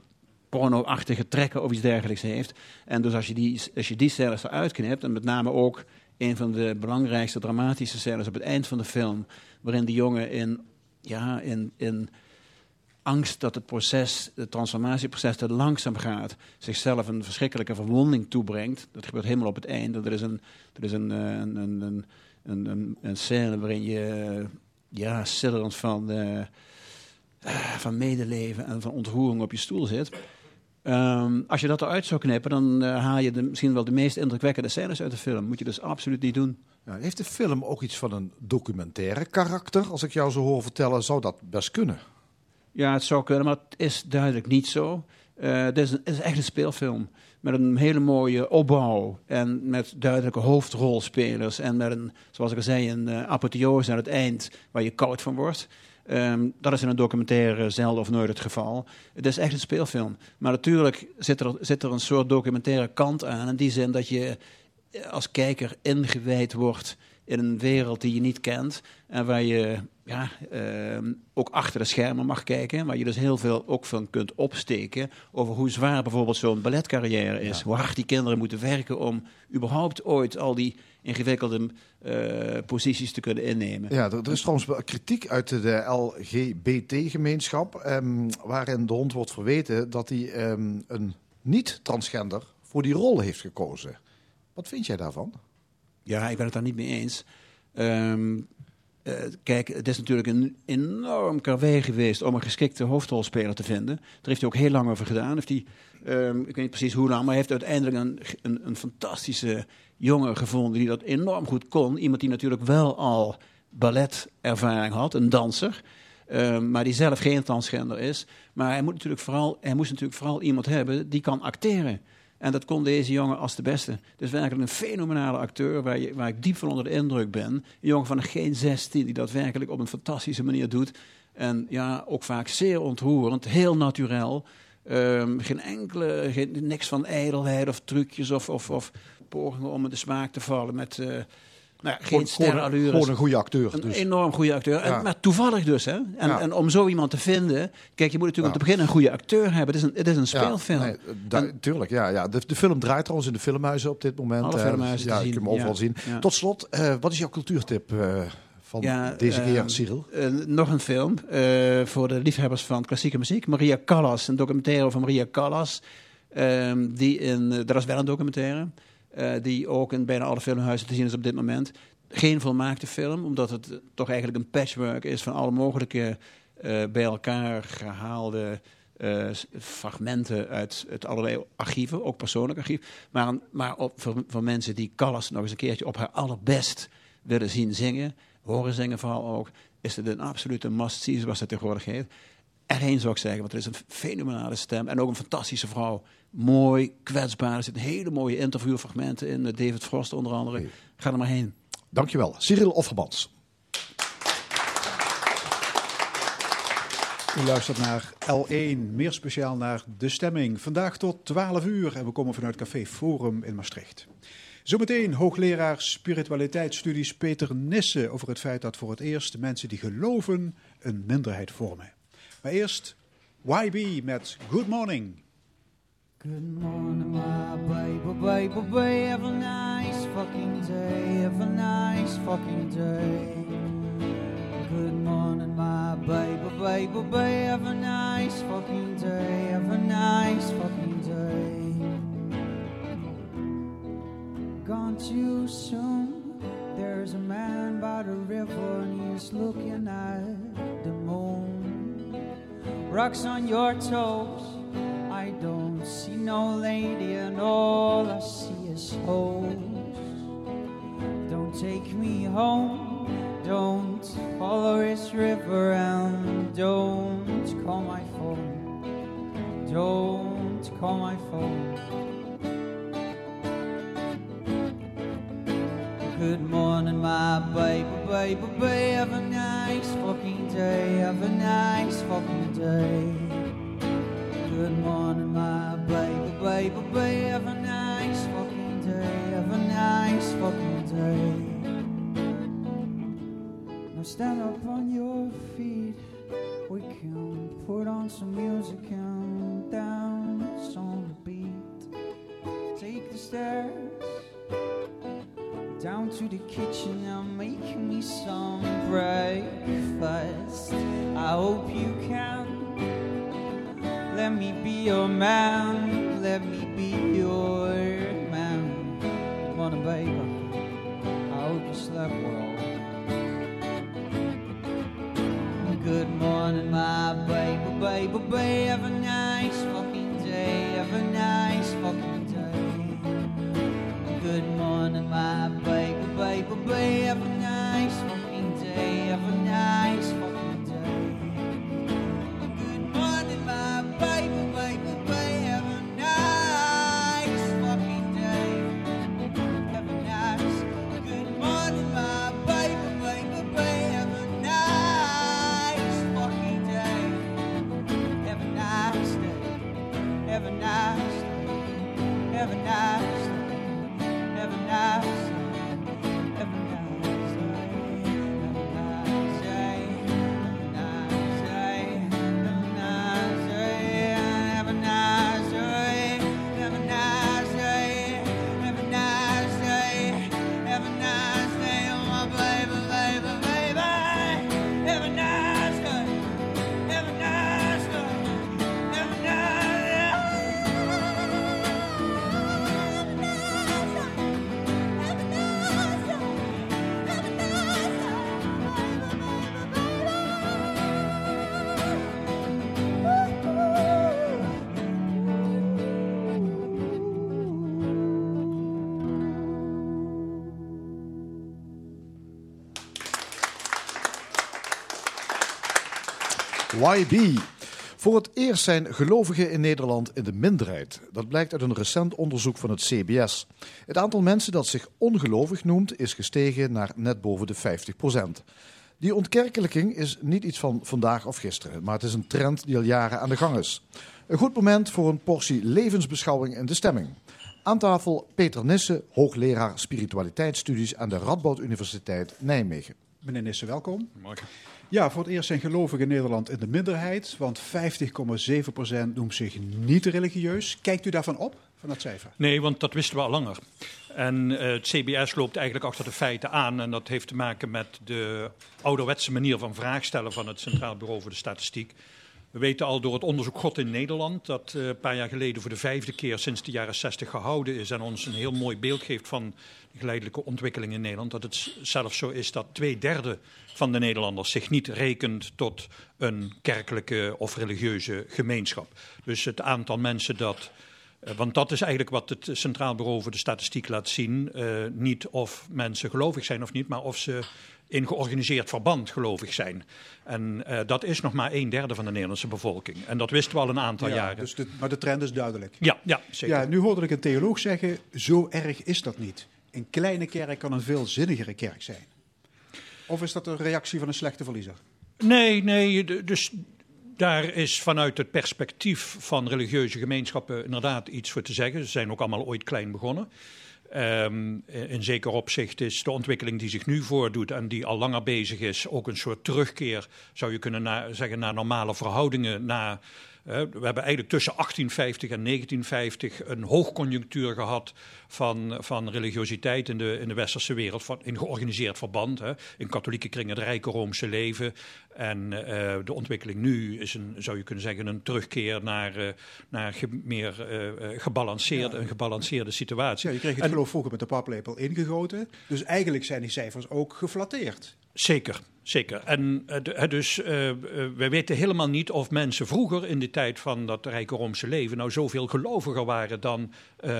porno-achtige trekken of iets dergelijks heeft. En dus als je die, als je die scènes eruit knipt, en met name ook een van de belangrijkste dramatische scènes op het eind van de film, waarin die jongen in, ja, in, in angst dat het proces, het transformatieproces te langzaam gaat, zichzelf een verschrikkelijke verwonding toebrengt. Dat gebeurt helemaal op het einde. Er is een, er is een, een, een, een, een, een scène waarin je ja, sidderend van, uh, van medeleven en van ontroering op je stoel zit. Um, als je dat eruit zou knippen, dan haal je misschien wel de meest indrukwekkende scènes uit de film. Moet je dus absoluut niet doen. Ja, heeft de film ook iets van een documentaire karakter? Als ik jou zo hoor vertellen, zou dat best kunnen? Ja, het zou kunnen, maar het is duidelijk niet zo. Eh, dit is, een- het is echt een speelfilm. Met een hele mooie opbouw. En met duidelijke hoofdrolspelers. En met een, zoals ik al zei, een eh, apotheose aan het eind waar je koud van wordt. Ehm, dat is in een documentaire zelden of nooit het geval. Het is echt een speelfilm. Maar natuurlijk zit er, zit er een soort documentaire kant aan. In die zin dat je eh, als kijker ingewijd wordt in een wereld die je niet kent. En waar je ja, ehm, ook achter de schermen mag kijken. Waar je dus heel veel ook van kunt opsteken. Over hoe zwaar bijvoorbeeld zo'n balletcarrière is. Hoe hard die kinderen moeten werken om überhaupt ooit al die ingewikkelde eh, posities te kunnen innemen. Ja, er, er is trouwens kritiek uit de LGBT-gemeenschap, ehm, waarin de hond wordt verweten dat hij ehm, een niet-transgender voor die rol heeft gekozen. Wat vind jij daarvan? Ja, ik ben het daar niet mee eens. Ehm, eh, kijk, het is natuurlijk een enorm karwei geweest om een geschikte hoofdrolspeler te vinden. Daar heeft hij ook heel lang over gedaan. Heeft hij, ehm, ik weet niet precies hoe lang, maar hij heeft uiteindelijk een, een, fantastische jongen gevonden die dat enorm goed kon. Iemand die natuurlijk wel al balletervaring had, een danser. Ehm, maar die zelf geen transgender is. Maar hij, moet natuurlijk vooral, hij moest natuurlijk vooral iemand hebben die kan acteren. En dat kon deze jongen als de beste. Dus werkelijk een fenomenale acteur waar, je, waar ik diep van onder de indruk ben. Een jongen van geen 16 die dat werkelijk op een fantastische manier doet. En ja, ook vaak zeer ontroerend, heel natuurlijk. Ehm, geen enkele, geen, niks van ijdelheid of trucjes of, of, of pogingen om in de smaak te vallen met... eh, nou, geen Gewoon- gewoon, sterrenallures. gewoon een goede acteur. Een Dus. enorm goede acteur. En, maar toevallig dus. Hè? En, en om zo iemand te vinden... Kijk, je moet natuurlijk om te beginnen een goede acteur hebben. Het is een, het is een speelfilm. Nee, tuurlijk, ja. ja. De, de film draait trouwens in de filmhuizen op dit moment. Alle filmhuizen ja, kunt hem overal zien. Tot slot, eh, wat is jouw cultuurtip eh, van Ja, deze keer, ehm, Cyril? Nog een film eh, voor de liefhebbers van klassieke muziek. Maria Callas, een documentaire over Maria Callas. Ehm, die in, dat is wel een documentaire. Eh, die ook in bijna alle filmhuizen te zien is op dit moment. Geen volmaakte film, omdat het toch eigenlijk een patchwork is van alle mogelijke eh, bij elkaar gehaalde eh, fragmenten uit, uit allerlei archieven, ook persoonlijk archief. Maar, maar op, voor, mensen die Callas nog eens een keertje op haar allerbest willen zien zingen, horen zingen vooral ook, is het een absolute must-see zoals het tegenwoordig heet. Erheen zou ik zeggen, want het is een fenomenale stem en ook een fantastische vrouw. Mooi, kwetsbaar. Er zitten hele mooie interviewfragmenten in, met David Frost onder andere. Ga er maar heen. Dankjewel. Cyril Offermans. U luistert naar L1, meer speciaal naar De Stemming. Vandaag tot 12 uur en we komen vanuit Café Forum in Maastricht. Zometeen hoogleraar spiritualiteitsstudies Peter Nissen over het feit dat voor het eerst mensen die geloven een minderheid vormen. Maar eerst YB met Good Morning. Good morning, my baby, baby, baby. Have a nice fucking day. Have a nice fucking day. Good morning, my baby, baby, baby. Have a nice fucking day. Have a nice fucking day. Gone too soon. There's a man by the river and he's looking at the moon. Rocks on your toes. No lady, and all I see is hoes. Don't take me home, don't follow this river, and don't call my phone. Don't call my phone. Good morning, my baby, baby, baby. Have a nice fucking day. Have a nice fucking day. Good morning, my baby, baby. Have a nice fucking day. Have a nice fucking day. Now stand up on your feet. We can put on some music and dance on the beat. Take the stairs down to the kitchen and make me some breakfast. I hope you can. Let me be your man. Let me be your man. Come on, baby. I hope you slept well. Good morning, my baby, baby, baby. Have a nice fucking day. Have a nice fucking day. Good morning, my baby, baby, baby. Have a nice fucking day. Have a nice YB. Voor het eerst zijn gelovigen in Nederland in de minderheid. Dat blijkt uit een recent onderzoek van het CBS. Het aantal mensen dat zich ongelovig noemt is gestegen naar net boven de 50% Die ontkerkelijking is niet iets van vandaag of gisteren, maar het is een trend die al jaren aan de gang is. Een goed moment voor een portie levensbeschouwing in de stemming. Aan tafel Peter Nissen, hoogleraar spiritualiteitsstudies aan de Radboud Universiteit Nijmegen. Meneer Nissen, welkom. Morgen. Ja, voor het eerst zijn gelovigen in Nederland in de minderheid, want 50,7% noemt zich niet religieus. Kijkt u daarvan op, van dat cijfer? Nee, want dat wisten we al langer. En uh, het CBS loopt eigenlijk achter de feiten aan. En dat heeft te maken met de ouderwetse manier van vraagstellen van het Centraal Bureau voor de Statistiek. We weten al door het onderzoek God in Nederland, dat uh, een paar jaar geleden voor de vijfde keer sinds de jaren 60 gehouden is en ons een heel mooi beeld geeft van de geleidelijke ontwikkeling in Nederland, dat het zelfs zo is dat twee derde van de Nederlanders zich niet rekent tot een kerkelijke of religieuze gemeenschap. Dus het aantal mensen dat. Uh, want dat is eigenlijk wat het Centraal Bureau voor de Statistiek laat zien. Uh, niet of mensen gelovig zijn of niet, maar of ze in georganiseerd verband gelovig zijn. En uh, dat is nog maar een derde van de Nederlandse bevolking. En dat wisten we al een aantal ja, jaren. Dus de, maar de trend is duidelijk. Ja, ja zeker. Ja, nu hoorde ik een theoloog zeggen, zo erg is dat niet. Een kleine kerk kan een veel zinnigere kerk zijn. Of is dat een reactie van een slechte verliezer? Nee, nee, dus daar is vanuit het perspectief van religieuze gemeenschappen inderdaad iets voor te zeggen. Ze zijn ook allemaal ooit klein begonnen. Um, in zeker opzicht is de ontwikkeling die zich nu voordoet en die al langer bezig is, ook een soort terugkeer, zou je kunnen zeggen, naar normale verhoudingen. Na, uh, we hebben eigenlijk tussen 1850 en 1950 een hoogconjunctuur gehad van, van religiositeit in de, in de westerse wereld, van, in georganiseerd verband. Hè. In katholieke kringen het rijke Roomse leven. En uh, de ontwikkeling nu is een, zou je kunnen zeggen, een terugkeer naar, uh, naar ge, meer uh, gebalanceerd, ja. een gebalanceerde situatie. Ja, je kreeg het en, geloof vroeger met de paplepel ingegoten. Dus eigenlijk zijn die cijfers ook geflatteerd. Zeker, zeker. En uh, dus uh, uh, wij weten helemaal niet of mensen vroeger in de tijd van dat rijke Roomse leven nou zoveel geloviger waren dan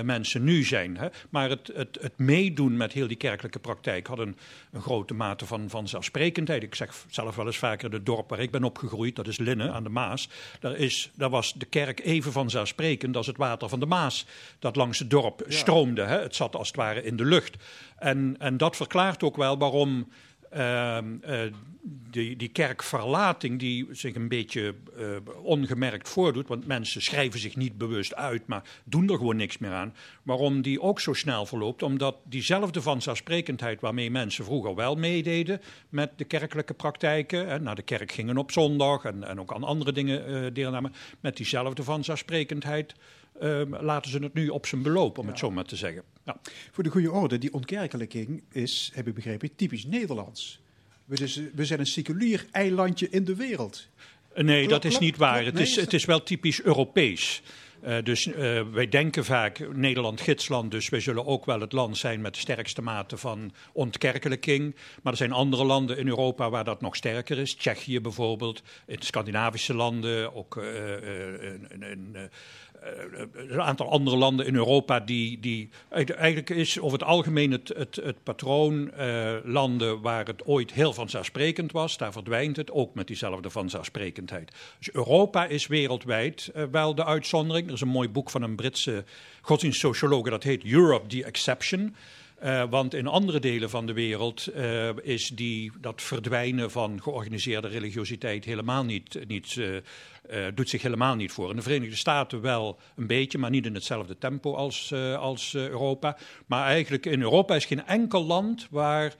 mensen nu zijn. Hè? Maar het, het, het, meedoen met heel die kerkelijke praktijk had een, een grote mate van, van zelfsprekendheid. Ik zeg zelf wel eens vaker, het dorp waar ik ben opgegroeid, dat is Linnen aan de Maas. Daar, is, daar was de kerk even vanzelfsprekend als het water van de Maas dat langs het dorp ja. stroomde. Hè? Het zat als het ware in de lucht. En, en dat verklaart ook wel waarom uh, uh, die, die kerkverlating die zich een beetje uh, ongemerkt voordoet, want mensen schrijven zich niet bewust uit, maar doen er gewoon niks meer aan. Waarom die ook zo snel verloopt? Omdat diezelfde vanzelfsprekendheid waarmee mensen vroeger wel meededen met de kerkelijke praktijken, hè, naar de kerk gingen op zondag en, en ook aan andere dingen deelnamen, met diezelfde vanzelfsprekendheid uh, laten ze het nu op zijn beloop, om ja. het zo maar te zeggen. Ja. Voor de goede orde, die ontkerkelijking is, heb ik begrepen, typisch Nederlands. We, dus, we zijn een seculier eilandje in de wereld. Nee, klop, dat is niet waar. Het, nee, is, het is wel typisch Europees. Uh, dus uh, wij denken vaak Nederland gidsland, dus wij zullen ook wel het land zijn met de sterkste mate van ontkerkelijking. Maar er zijn andere landen in Europa waar dat nog sterker is. Tsjechië bijvoorbeeld, in Scandinavische landen, ook uh, in, in een aantal andere landen in Europa die, die eigenlijk is over het algemeen het, het, het patroon landen waar het ooit heel vanzelfsprekend was, daar verdwijnt het ook met diezelfde vanzelfsprekendheid. Dus Europa is wereldwijd uh, wel de uitzondering. Er is een mooi boek van een Britse godsdienstsocioloog dat heet Europe the Exception. Uh, want in andere delen van de wereld uh, is die, dat verdwijnen van georganiseerde religiositeit helemaal niet, niet uh, doet zich helemaal niet voor. In de Verenigde Staten wel een beetje, maar niet in hetzelfde tempo als, als Europa. Maar eigenlijk in Europa is geen enkel land waar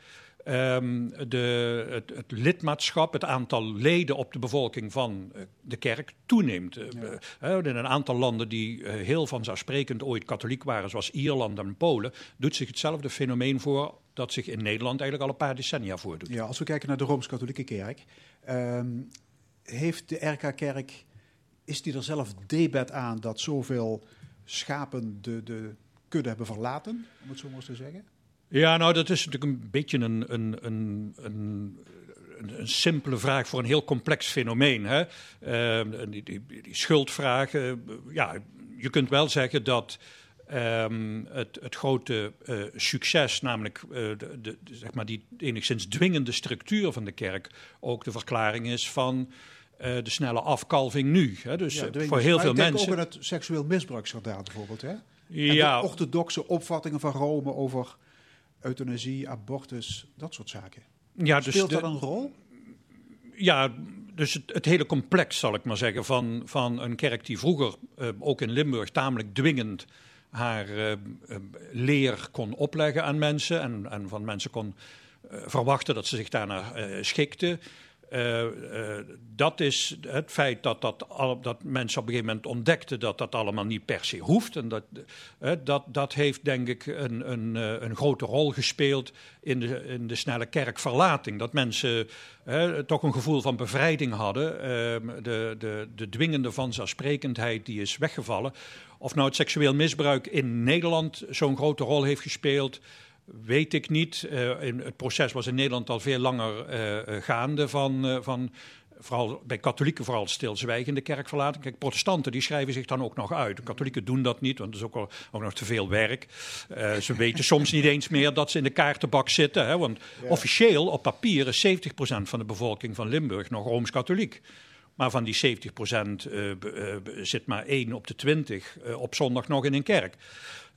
Um, de, het, het, lidmaatschap, het aantal leden op de bevolking van uh, de kerk toeneemt. Ja. Uh, in een aantal landen die heel vanzelfsprekend ooit katholiek waren, zoals Ierland en Polen, doet zich hetzelfde fenomeen voor dat zich in Nederland eigenlijk al een paar decennia voordoet. Ja, als we kijken naar de Rooms-Katholieke Kerk, um, heeft de RK-kerk, is die er zelf debet aan dat zoveel schapen de, de kudde hebben verlaten, om het zo maar eens te zeggen? Ja, nou, dat is natuurlijk een beetje een, een, een, een, een simpele vraag voor een heel complex fenomeen. Hè? Uh, die, die, die, schuldvragen. Ja, je kunt wel zeggen dat um, het, het, grote uh, succes, namelijk uh, de, de, zeg maar die enigszins dwingende structuur van de kerk, ook de verklaring is van eh, de snelle afkalving nu. Hè. Dus Ja, eh, voor heel Maar veel ik denk mensen. ook aan het seksueel misbruiksschandaal bijvoorbeeld. Hè? En Ja, de orthodoxe opvattingen van Rome over euthanasie, abortus, dat soort zaken. ja, dus Speelt de- dat een rol? Ja, dus het, het hele complex, zal ik maar zeggen, van, van een kerk die vroeger, eh, ook in Limburg, tamelijk dwingend haar eh, eh, leer kon opleggen aan mensen en, en van mensen kon verwachten dat ze zich daarnaar eh, schikten. Eh, dat is het feit dat, dat, al, dat mensen op een gegeven moment ontdekten dat dat allemaal niet per se hoeft. En dat, eh, dat, dat heeft denk ik een, een, een grote rol gespeeld in de, in de snelle kerkverlating. Dat mensen toch een gevoel van bevrijding hadden. Ehm, de, de, de dwingende vanzelfsprekendheid die is weggevallen. Of nou het seksueel misbruik in Nederland zo'n grote rol heeft gespeeld. Weet ik niet. Eh, in, het proces was in Nederland al veel langer eh, eh, gaande van, van vooral bij katholieken vooral stilzwijgende kerkverlating. Kijk, protestanten die schrijven zich dan ook nog uit. De katholieken doen dat niet, want dat is ook, al, ook nog te veel werk. Ze weten soms niet eens meer dat ze in de kaartenbak zitten. Hè, want officieel op papier is 70% van de bevolking van Limburg nog Rooms-Katholiek. Maar van die 70% eh, b- eh, b- zit maar 1 op de 20 eh, op zondag nog in een kerk.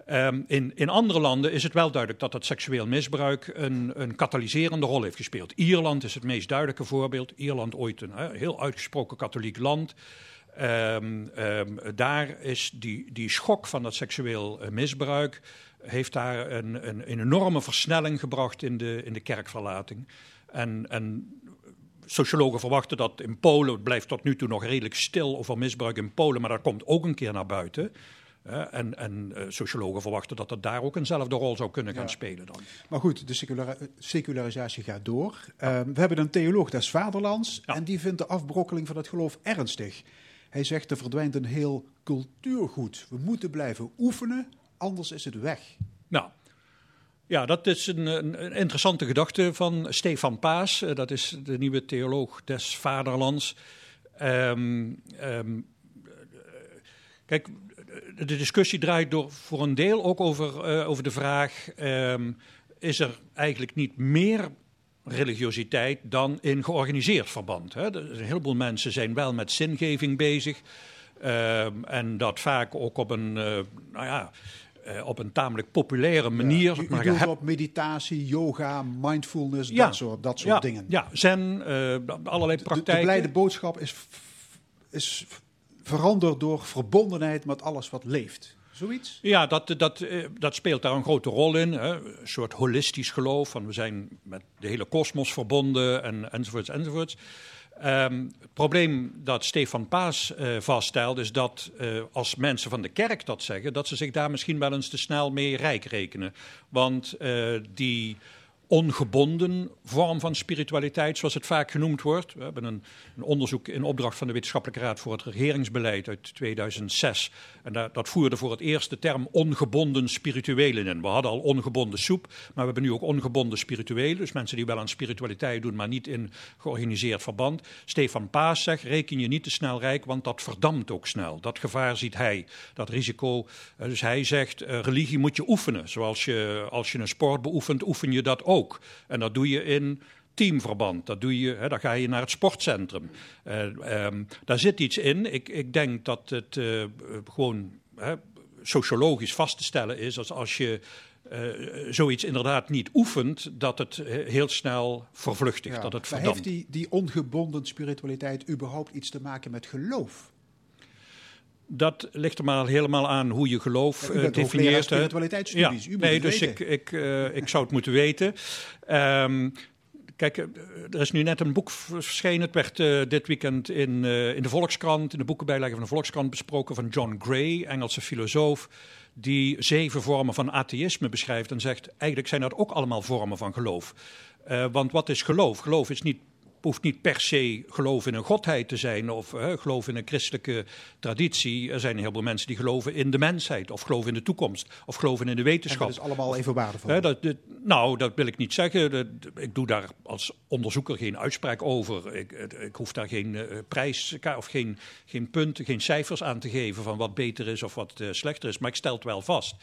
Ehm, in, in andere landen is het wel duidelijk dat dat seksueel misbruik een, een katalyserende rol heeft gespeeld. Ierland is het meest duidelijke voorbeeld. Ierland ooit een heel uitgesproken katholiek land. Ehm, ehm, daar is die, die schok van dat seksueel eh, misbruik heeft daar een, een, een enorme versnelling gebracht in de, in de kerkverlating. En, en sociologen verwachten dat in Polen, het blijft tot nu toe nog redelijk stil over misbruik in Polen, maar dat komt ook een keer naar buiten. En en eh, sociologen verwachten dat dat daar ook eenzelfde rol zou kunnen gaan Ja. spelen dan. Maar goed, de secularisatie gaat door. Ehm, we hebben een theoloog des vaderlands en die vindt de afbrokkeling van het geloof ernstig. Hij zegt er verdwijnt een heel cultuurgoed. We moeten blijven oefenen, anders is het weg. Nou, ja, dat is een, een, interessante gedachte van Stefan Paas. Eh, Dat is de nieuwe theoloog des vaderlands. Ehm, ehm, kijk, de discussie draait door, voor een deel ook over, eh, over de vraag... ehm, is er eigenlijk niet meer religiositeit dan in georganiseerd verband? Hè? Er- Een heleboel mensen zijn wel met zingeving bezig... Ehm, en dat vaak ook op een, eh, nou ja, eh, op een tamelijk populaire manier. Ja, u, maar op meditatie, yoga, mindfulness, Ja. dat soort, dat soort ja, dingen. Ja, zen, eh, allerlei De- praktijken. De, blijde boodschap is, is veranderd door verbondenheid met alles wat leeft. Zoiets? Ja, dat, dat, eh, dat speelt daar een grote rol in. Hè. Een soort holistisch geloof van we zijn met de hele kosmos verbonden en, enzovoorts enzovoorts. Ehm, het probleem dat Stefan Paas eh, vaststelt is dat eh, als mensen van de kerk dat zeggen, dat ze zich daar misschien wel eens te snel mee rijk rekenen. Want die ongebonden vorm van spiritualiteit, zoals het vaak genoemd wordt. We hebben een, een onderzoek in opdracht van de Wetenschappelijke Raad voor het Regeringsbeleid uit 2006. En daar, dat voerde voor het eerst de term ongebonden spirituelen in. We hadden al ongebonden soep, maar we hebben nu ook ongebonden spirituelen. Dus mensen die wel aan spiritualiteit doen, maar niet in georganiseerd verband. Stefan Paas zegt, reken je niet te snel rijk, want dat verdampt ook snel. Dat gevaar ziet hij, dat risico. Eh, Dus hij zegt, eh, religie moet je oefenen. Zoals je, als je een sport beoefent, oefen je dat ook. En dat doe je in teamverband. Dat doe je, hè, dan ga je naar het sportcentrum. Eh, ehm, daar zit iets in. Ik, ik denk dat het eh, gewoon hè, sociologisch vast te stellen is als als je eh, zoiets inderdaad niet oefent, dat het heel snel vervluchtigt, Ja. dat het Maar verdampt. heeft die, die ongebonden spiritualiteit überhaupt iets te maken met geloof? Dat ligt er maar helemaal aan hoe je geloof Ja, eh, definieert. spiritualiteitsstudies. Ja. Nee, dus weten. ik, ik, eh, ik zou het moeten weten. Ehm, kijk, eh, er is nu net een boek verschenen. Het werd dit weekend in, in de Volkskrant, in de boekenbijlage van de Volkskrant besproken van John Gray, Engelse filosoof. Die zeven vormen van atheïsme beschrijft en zegt: eigenlijk zijn dat ook allemaal vormen van geloof. Want wat is geloof? Geloof is niet hoeft niet per se geloof in een godheid te zijn of eh, geloof in een christelijke traditie. Er zijn heel veel mensen die geloven in de mensheid of geloven in de toekomst of geloven in de En wetenschap. dat is allemaal even waardevol. Dat, dat- nou, dat wil ik niet zeggen. Dat- ik doe daar als onderzoeker geen uitspraak over. Ik, ik hoef daar geen eh, prijs of geen, geen punten, geen cijfers aan te geven van wat beter is of wat eh, slechter is. Maar ik stel het wel vast.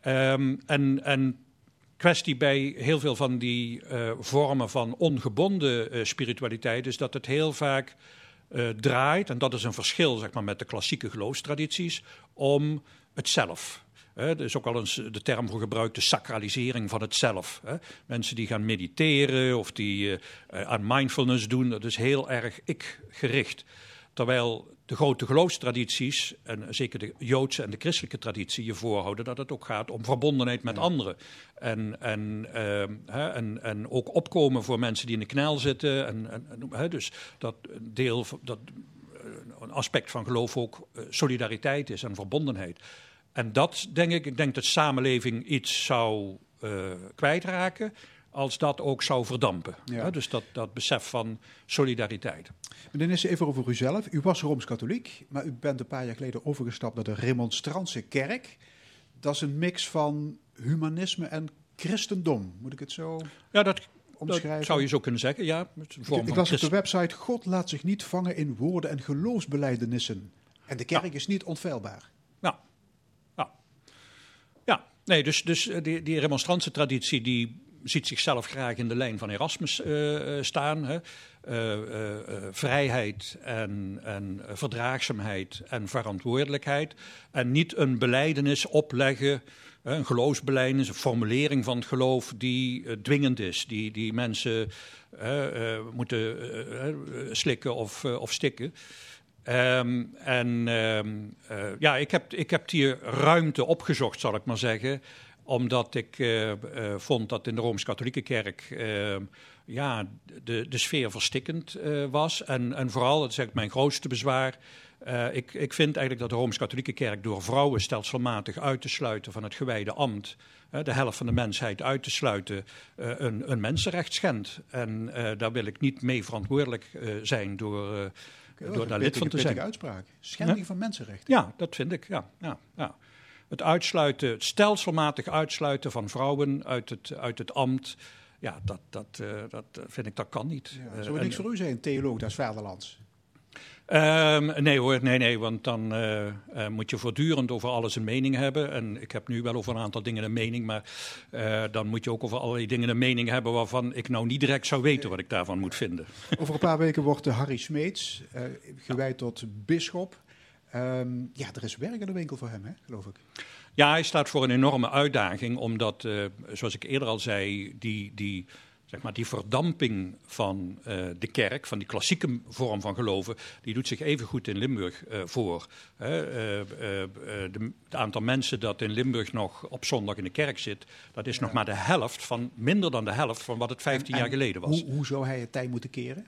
Ehm, en, en kwestie bij heel veel van die eh, vormen van ongebonden eh, spiritualiteit is dat het heel vaak eh, draait, en dat is een verschil zeg maar, met de klassieke geloofstradities, om het zelf. Er is ook al eens de term voor gebruikt, de sacralisering van het zelf. Mensen die gaan mediteren of die aan mindfulness doen, dat is heel erg ik-gericht. Terwijl de grote geloofstradities, en zeker de Joodse en de christelijke traditie, je voorhouden dat het ook gaat om verbondenheid met anderen. En, en, ehm, hè, en, en ook opkomen voor mensen die in de knel zitten. En, en, hè, dus dat deel, dat een aspect van geloof ook eh, solidariteit is en verbondenheid. En dat denk ik, ik denk dat samenleving iets zou uh, kwijtraken als dat ook zou verdampen. Ja. dus dat, dat besef van solidariteit. Meneer Nissen, even over uzelf. U was Rooms-Katholiek, maar u bent een paar jaar geleden overgestapt naar de Remonstrantse kerk. Dat is een mix van humanisme en christendom. Moet ik het zo ja, dat, omschrijven? Dat zou je zo kunnen zeggen, ja. Ik, ik las op de website, God laat zich niet vangen in woorden en geloofsbelijdenissen. En de kerk is niet onfeilbaar. Ja, ja. ja. nee, dus, dus die, die remonstrantse traditie die ziet zichzelf graag in de lijn van Erasmus uh, staan. Hè. Uh, vrijheid en, en verdraagzaamheid en verantwoordelijkheid. En niet een beleidenis opleggen, een geloofsbeleidenis, een formulering van het geloof die dwingend is, die, die mensen moeten slikken of, of stikken. Um, en um, ja, ik heb, ik heb hier ruimte opgezocht, zal ik maar zeggen omdat ik uh, uh, vond dat in de Rooms-Katholieke Kerk uh, ja, de, de sfeer verstikkend was. En, en vooral, dat is eigenlijk mijn grootste bezwaar. ik, ik vind eigenlijk dat de Rooms-Katholieke Kerk door vrouwen stelselmatig uit te sluiten van het gewijde ambt, de helft van de mensheid uit te sluiten, een, een mensenrecht schendt. En daar wil ik niet mee verantwoordelijk zijn door, door daar lid van te zijn. uitspraak. Schending van mensenrechten. Ja, dat vind ik. Ja, ja, ja het uitsluiten, het stelselmatig uitsluiten van vrouwen uit het, uit het ambt. Ja, dat, dat, uh, dat vind ik, dat kan niet. Ja, zou niks voor u zijn, theoloog des vaderlands? Um, nee hoor, nee, nee, want dan uh, uh, moet je voortdurend over alles een mening hebben. En ik heb nu wel over een aantal dingen een mening, maar uh, dan moet je ook over allerlei dingen een mening hebben waarvan ik nou niet direct zou weten wat ik daarvan moet vinden. Over een paar weken wordt Harry Smeets gewijd tot bisschop. Um, ja, er is werk in de winkel voor hem, hè, geloof ik. Ja, hij staat voor een enorme uitdaging, omdat, uh, zoals ik eerder al zei, die, die, zeg maar, die verdamping van uh, de kerk, van die klassieke vorm van geloven, die doet zich even goed in Limburg uh, voor. het aantal mensen dat in Limburg nog op zondag in de kerk zit, dat is ja. nog maar de helft van, minder dan de helft van wat het 15 en, jaar geleden was. Hoe, hoe zou hij het tijd moeten keren?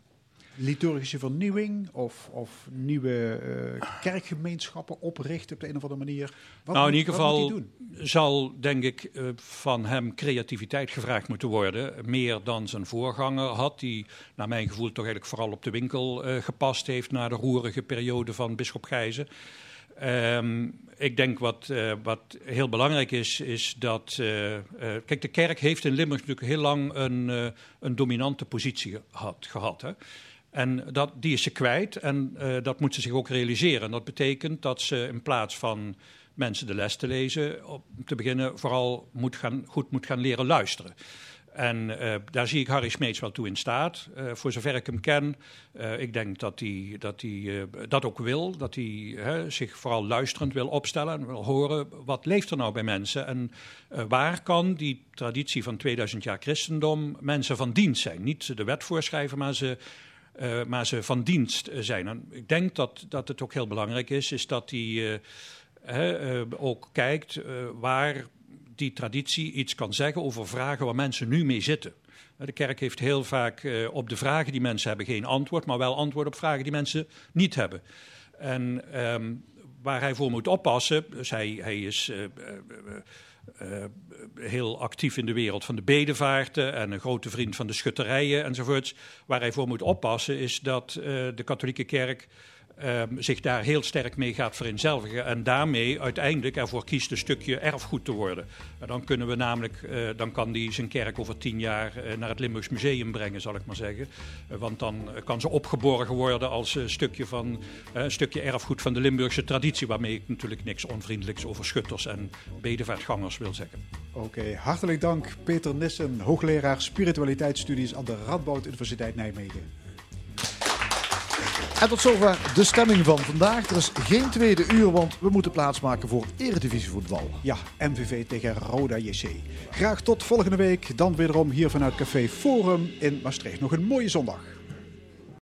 Liturgische vernieuwing of, of nieuwe uh, kerkgemeenschappen oprichten op de een of andere manier? Wat nou, in ieder geval zal, denk ik, uh, van hem creativiteit gevraagd moeten worden. Meer dan zijn voorganger had, die naar mijn gevoel toch eigenlijk vooral op de winkel uh, gepast heeft na de roerige periode van Bisschop Gijzen. Um, ik denk wat, uh, wat heel belangrijk is, is dat. Uh, uh, kijk, de kerk heeft in Limburg natuurlijk heel lang een, een dominante positie gehad. gehad hè. En dat, die is ze kwijt en uh, dat moet ze zich ook realiseren. Dat betekent dat ze in plaats van mensen de les te lezen, op te beginnen vooral moet gaan, goed moet gaan leren luisteren. En uh, daar zie ik Harry Smeets wel toe in staat. Uh, voor zover ik hem ken, ik denk dat hij dat, dat ook wil. Dat hij zich vooral luisterend wil opstellen en wil horen wat leeft er nou bij mensen. En waar kan die traditie van 2000 jaar christendom mensen van dienst zijn. Niet de wet voorschrijven, maar ze uh, maar ze van dienst zijn. En ik denk dat, dat het ook heel belangrijk is, is dat hij uh, ook kijkt waar die traditie iets kan zeggen over vragen waar mensen nu mee zitten. De kerk heeft heel vaak op de vragen die mensen hebben geen antwoord, maar wel antwoord op vragen die mensen niet hebben. En um, waar hij voor moet oppassen, dus hij, hij is uh, heel actief in de wereld van de bedevaarten en een grote vriend van de schutterijen enzovoorts. Waar hij voor moet oppassen is dat uh, de katholieke kerk um, zich daar heel sterk mee gaat vereenzelvigen. En daarmee uiteindelijk ervoor kiest een stukje erfgoed te worden. En dan kunnen we namelijk, uh, dan kan die zijn kerk over tien jaar uh, naar het Limburgs Museum brengen, zal ik maar zeggen. Uh, want dan kan ze opgeborgen worden als een stukje, van, stukje erfgoed van de Limburgse traditie. Waarmee ik natuurlijk niks onvriendelijks over schutters en bedevaartgangers wil zeggen. Oké, hartelijk dank Peter Nissen, hoogleraar spiritualiteitsstudies aan de Radboud Universiteit Nijmegen. En tot zover de stemming van vandaag. Er is geen tweede uur, want we moeten plaatsmaken voor eredivisievoetbal. Ja, MVV tegen Roda JC. Graag tot volgende week. Dan wederom hier vanuit Café Forum in Maastricht. Nog een mooie zondag.